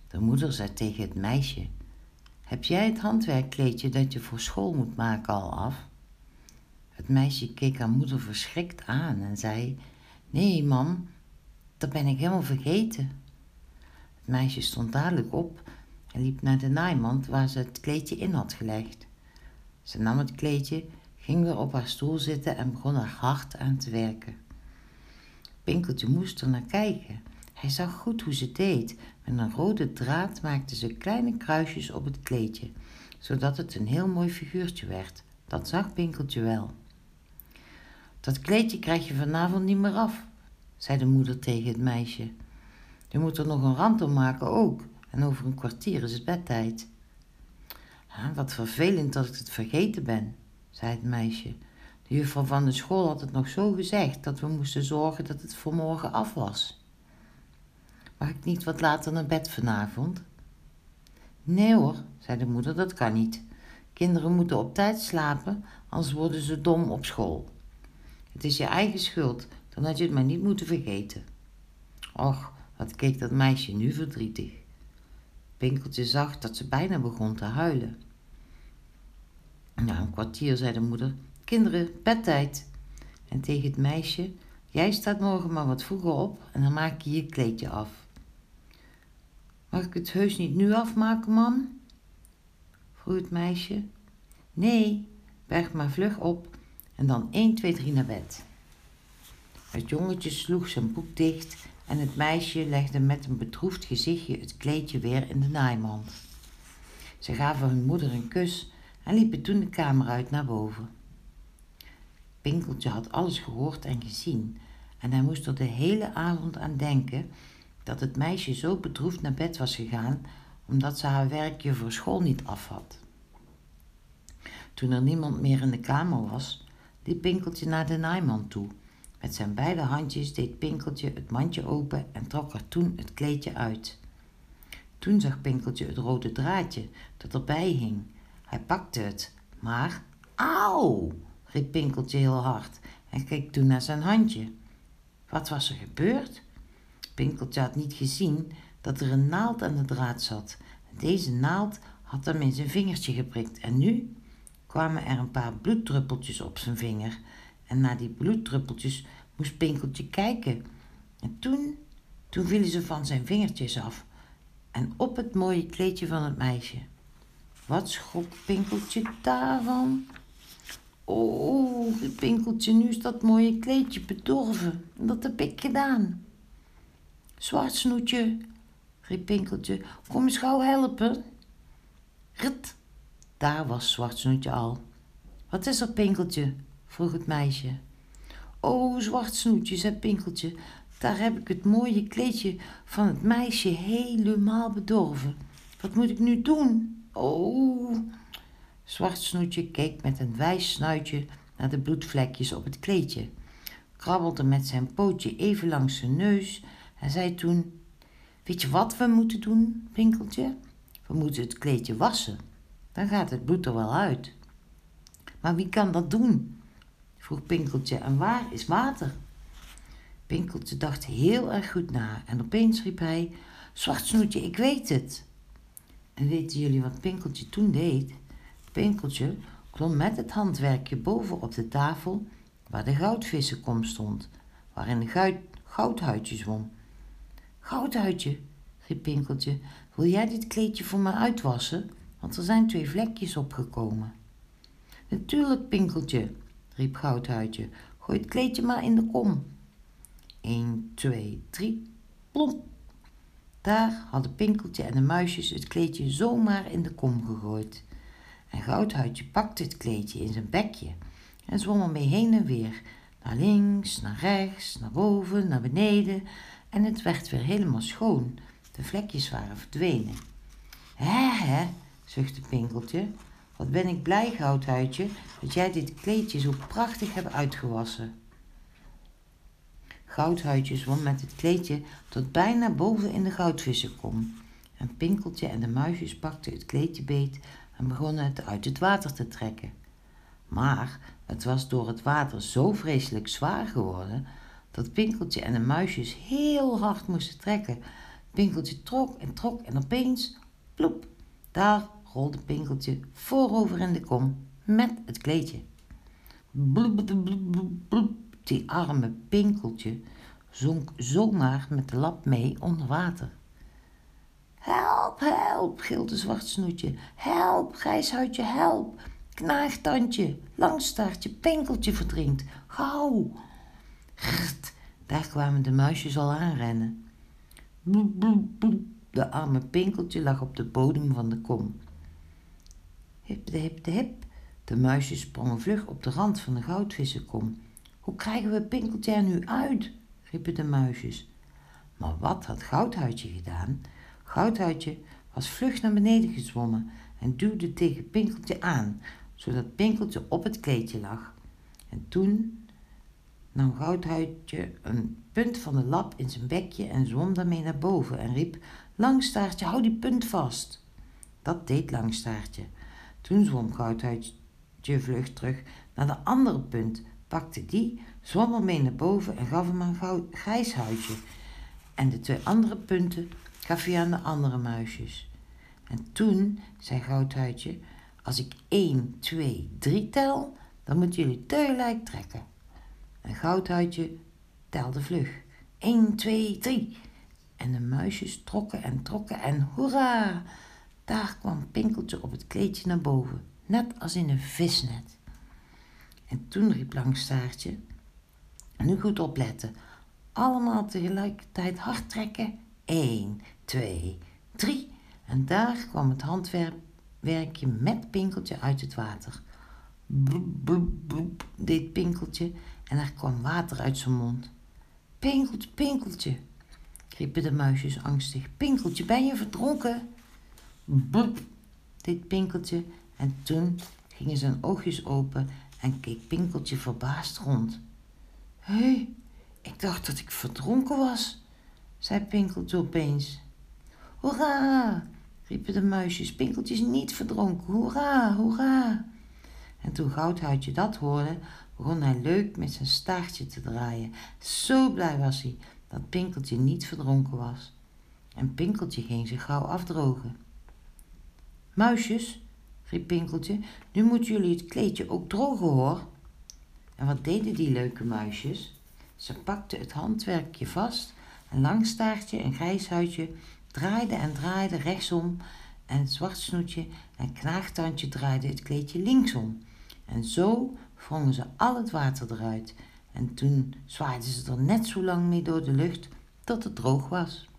Speaker 1: De moeder zei tegen het meisje: Heb jij het handwerkkleedje dat je voor school moet maken al af? Het meisje keek haar moeder verschrikt aan en zei: Nee, mam, dat ben ik helemaal vergeten. Het meisje stond dadelijk op en liep naar de naaimand waar ze het kleedje in had gelegd. Ze nam het kleedje, ging weer op haar stoel zitten en begon er hard aan te werken. Pinkeltje moest er naar kijken. Hij zag goed hoe ze deed. Met een rode draad maakte ze kleine kruisjes op het kleedje, zodat het een heel mooi figuurtje werd. Dat zag Pinkeltje wel. Dat kleedje krijg je vanavond niet meer af, zei de moeder tegen het meisje. Je moet er nog een rand om maken ook, en over een kwartier is het bedtijd. wat vervelend dat ik het vergeten ben, zei het meisje. De juffrouw van de school had het nog zo gezegd dat we moesten zorgen dat het voor morgen af was. Mag ik niet wat later naar bed vanavond? Nee hoor, zei de moeder, dat kan niet. Kinderen moeten op tijd slapen, anders worden ze dom op school. Het is je eigen schuld, dan had je het maar niet moeten vergeten. Och, wat keek dat meisje nu verdrietig. Pinkeltje zag dat ze bijna begon te huilen. Na een kwartier zei de moeder: Kinderen, bedtijd. En tegen het meisje: Jij staat morgen maar wat vroeger op en dan maak je je kleedje af. Mag ik het heus niet nu afmaken, mam? vroeg het meisje. Nee, berg maar vlug op en dan 1, 2, 3 naar bed. Het jongetje sloeg zijn boek dicht en het meisje legde met een bedroefd gezichtje het kleedje weer in de naaimand. Ze gaven hun moeder een kus en liepen toen de kamer uit naar boven. Pinkeltje had alles gehoord en gezien en hij moest er de hele avond aan denken dat het meisje zo bedroefd naar bed was gegaan omdat ze haar werkje voor school niet af had. Toen er niemand meer in de kamer was, liep Pinkeltje naar de naaimand toe. Met zijn beide handjes deed Pinkeltje het mandje open en trok er toen het kleedje uit. Toen zag Pinkeltje het rode draadje dat erbij hing. Hij pakte het, maar auw, riep Pinkeltje heel hard en keek toen naar zijn handje. Wat was er gebeurd? Pinkeltje had niet gezien dat er een naald aan de draad zat. Deze naald had hem in zijn vingertje geprikt en nu kwamen er een paar bloeddruppeltjes op zijn vinger. En naar die bloeddruppeltjes moest Pinkeltje kijken. En toen, toen vielen ze van zijn vingertjes af en op het mooie kleedje van het meisje. Wat schrok Pinkeltje daarvan? Oh, Pinkeltje, nu is dat mooie kleedje bedorven. Dat heb ik gedaan. Zwart snoetje, riep Pinkeltje, kom eens gauw helpen. Rit, daar was Zwartsnoetje al. Wat is er, Pinkeltje? vroeg het meisje. O, Zwart Snoetje, zei Pinkeltje, daar heb ik het mooie kleedje van het meisje helemaal bedorven. Wat moet ik nu doen? Oh. Zwart Snoetje keek met een wijs snuitje naar de bloedvlekjes op het kleedje, krabbelde met zijn pootje even langs zijn neus en zei toen: Weet je wat we moeten doen, Pinkeltje? We moeten het kleedje wassen. Dan gaat het bloed er wel uit. Maar wie kan dat doen? vroeg Pinkeltje. En waar is water? Pinkeltje dacht heel erg goed na en opeens riep hij: Zwart Snoetje, ik weet het. En weten jullie wat Pinkeltje toen deed? Pinkeltje klom met het handwerkje boven op de tafel waar de goudvissenkom stond, waarin een goudhuidje zwom. Goudhuidje, riep Pinkeltje, wil jij dit kleedje voor me uitwassen? Want er zijn twee vlekjes opgekomen. Natuurlijk, Pinkeltje, riep Goudhuidje, gooi het kleedje maar in de kom. Eén, twee, drie, plomp. Daar hadden Pinkeltje en de muisjes het kleedje zomaar in de kom gegooid. En Goudhuidje pakte het kleedje in zijn bekje en zwom ermee heen en weer, naar links, naar rechts, naar boven, naar beneden, en het werd weer helemaal schoon. De vlekjes waren verdwenen. Hè, hè, zuchtte Pinkeltje. Wat ben ik blij, Goudhuidje, dat jij dit kleedje zo prachtig hebt uitgewassen. Goudhuidje zwom met het kleedje tot bijna boven in de goudvissenkom. En Pinkeltje en de muisjes pakten het kleedje beet en begonnen het uit het water te trekken. Maar het was door het water zo vreselijk zwaar geworden dat Pinkeltje en de muisjes heel hard moesten trekken. Pinkeltje trok en trok en opeens, ploep, daar rolde Pinkeltje voorover in de kom met het kleedje. Bloep, bloep, bloep. Die arme Pinkeltje zonk zomaar met de lap mee onder water. Help, help, gilde Zwart Snoetje. Help, Grijshuidje, help. Knaagtandje, Langstaartje, Pinkeltje verdrinkt. Gauw. Grrt, daar kwamen de muisjes al aanrennen. Bloep. De arme Pinkeltje lag op de bodem van de kom. Hip de hip de hip. De muisjes sprongen vlug op de rand van de goudvissenkom. Hoe krijgen we Pinkeltje er nu uit? riepen de muisjes. Maar wat had Goudhuidje gedaan? Goudhuidje was vlug naar beneden gezwommen en duwde tegen Pinkeltje aan, zodat Pinkeltje op het kleedje lag. En toen nam Goudhuidje een punt van de lap in zijn bekje en zwom daarmee naar boven en riep: Langstaartje, hou die punt vast. Dat deed Langstaartje. Toen zwom Goudhuidje vlug terug naar de andere punt, pakte die, zwom ermee naar boven en gaf hem een grijs huidje. En de twee andere punten gaf hij aan de andere muisjes. En toen zei Goudhuidje, als ik 1, 2, 3 tel, dan moeten jullie tegelijk trekken. En Goudhuidje telde vlug. 1, 2, 3. En de muisjes trokken en trokken en hoera! Daar kwam Pinkeltje op het kleedje naar boven, net als in een visnet. En toen riep Langstaartje, nu goed opletten, allemaal tegelijkertijd hard trekken. 1, 2, 3. En daar kwam het handwerkje met Pinkeltje uit het water. Bloep, bloep, bloep, deed Pinkeltje en er kwam water uit zijn mond. Pinkeltje, Pinkeltje, riepen de muisjes angstig. Pinkeltje, ben je verdronken? Bloep, deed Pinkeltje en toen gingen zijn oogjes open en keek Pinkeltje verbaasd rond. Hé, hey, ik dacht dat ik verdronken was, zei Pinkeltje opeens. Hoera, riepen de muisjes. Pinkeltje is niet verdronken. Hoera, hoera. En toen Goudhuidje dat hoorde, begon hij leuk met zijn staartje te draaien. Zo blij was hij dat Pinkeltje niet verdronken was. En Pinkeltje ging zich gauw afdrogen. Muisjes, riep Pinkeltje, nu moeten jullie het kleedje ook drogen hoor. En wat deden die leuke muisjes? Ze pakten het handwerkje vast en Langstaartje en Grijshuidje draaiden en draaiden rechtsom en Zwartsnoetje en Knaagtandje draaiden het kleedje linksom. En zo wrongen ze al het water eruit en toen zwaaiden ze er net zo lang mee door de lucht tot het droog was.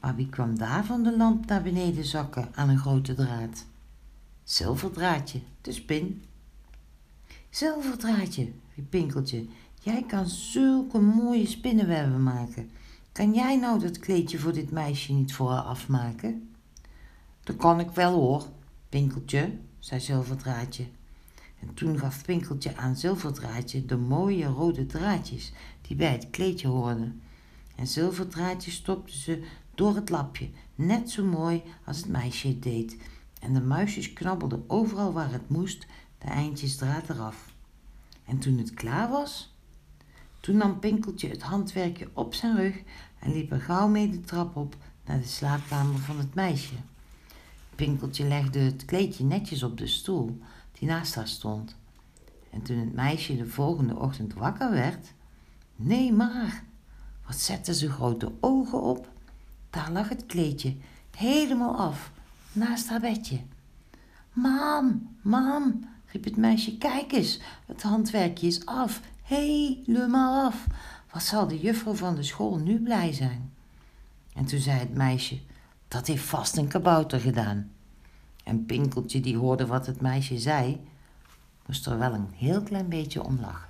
Speaker 1: Maar wie kwam daar van de lamp naar beneden zakken aan een grote draad? Zilverdraadje, de spin. Zilverdraadje, riep Pinkeltje.
Speaker 2: jij kan zulke mooie spinnenwebben maken. Kan jij nou dat kleedje voor dit meisje niet voor haar afmaken? Dat kan ik wel hoor, Pinkeltje, zei Zilverdraadje. En toen gaf Pinkeltje aan Zilverdraadje de mooie rode draadjes die bij het kleedje hoorden. En Zilverdraadje stopte ze door het lapje, net zo mooi als het meisje het deed. En de muisjes knabbelden overal waar het moest de eindjes draad eraf. En toen het klaar was, toen nam Pinkeltje het handwerkje op zijn rug en liep er gauw mee de trap op naar de slaapkamer van het meisje. Pinkeltje legde het kleedje netjes op de stoel die naast haar stond. En toen het meisje de volgende ochtend wakker werd, nee maar, wat zette ze grote ogen op. Daar lag het kleedje helemaal af, naast haar bedje. Mam, mam, riep het meisje, kijk eens, het handwerkje is af, helemaal af. Wat zal de juffrouw van de school nu blij zijn? En toen zei het meisje, dat heeft vast een kabouter gedaan. En Pinkeltje, die hoorde wat het meisje zei, moest er wel een heel klein beetje om lachen.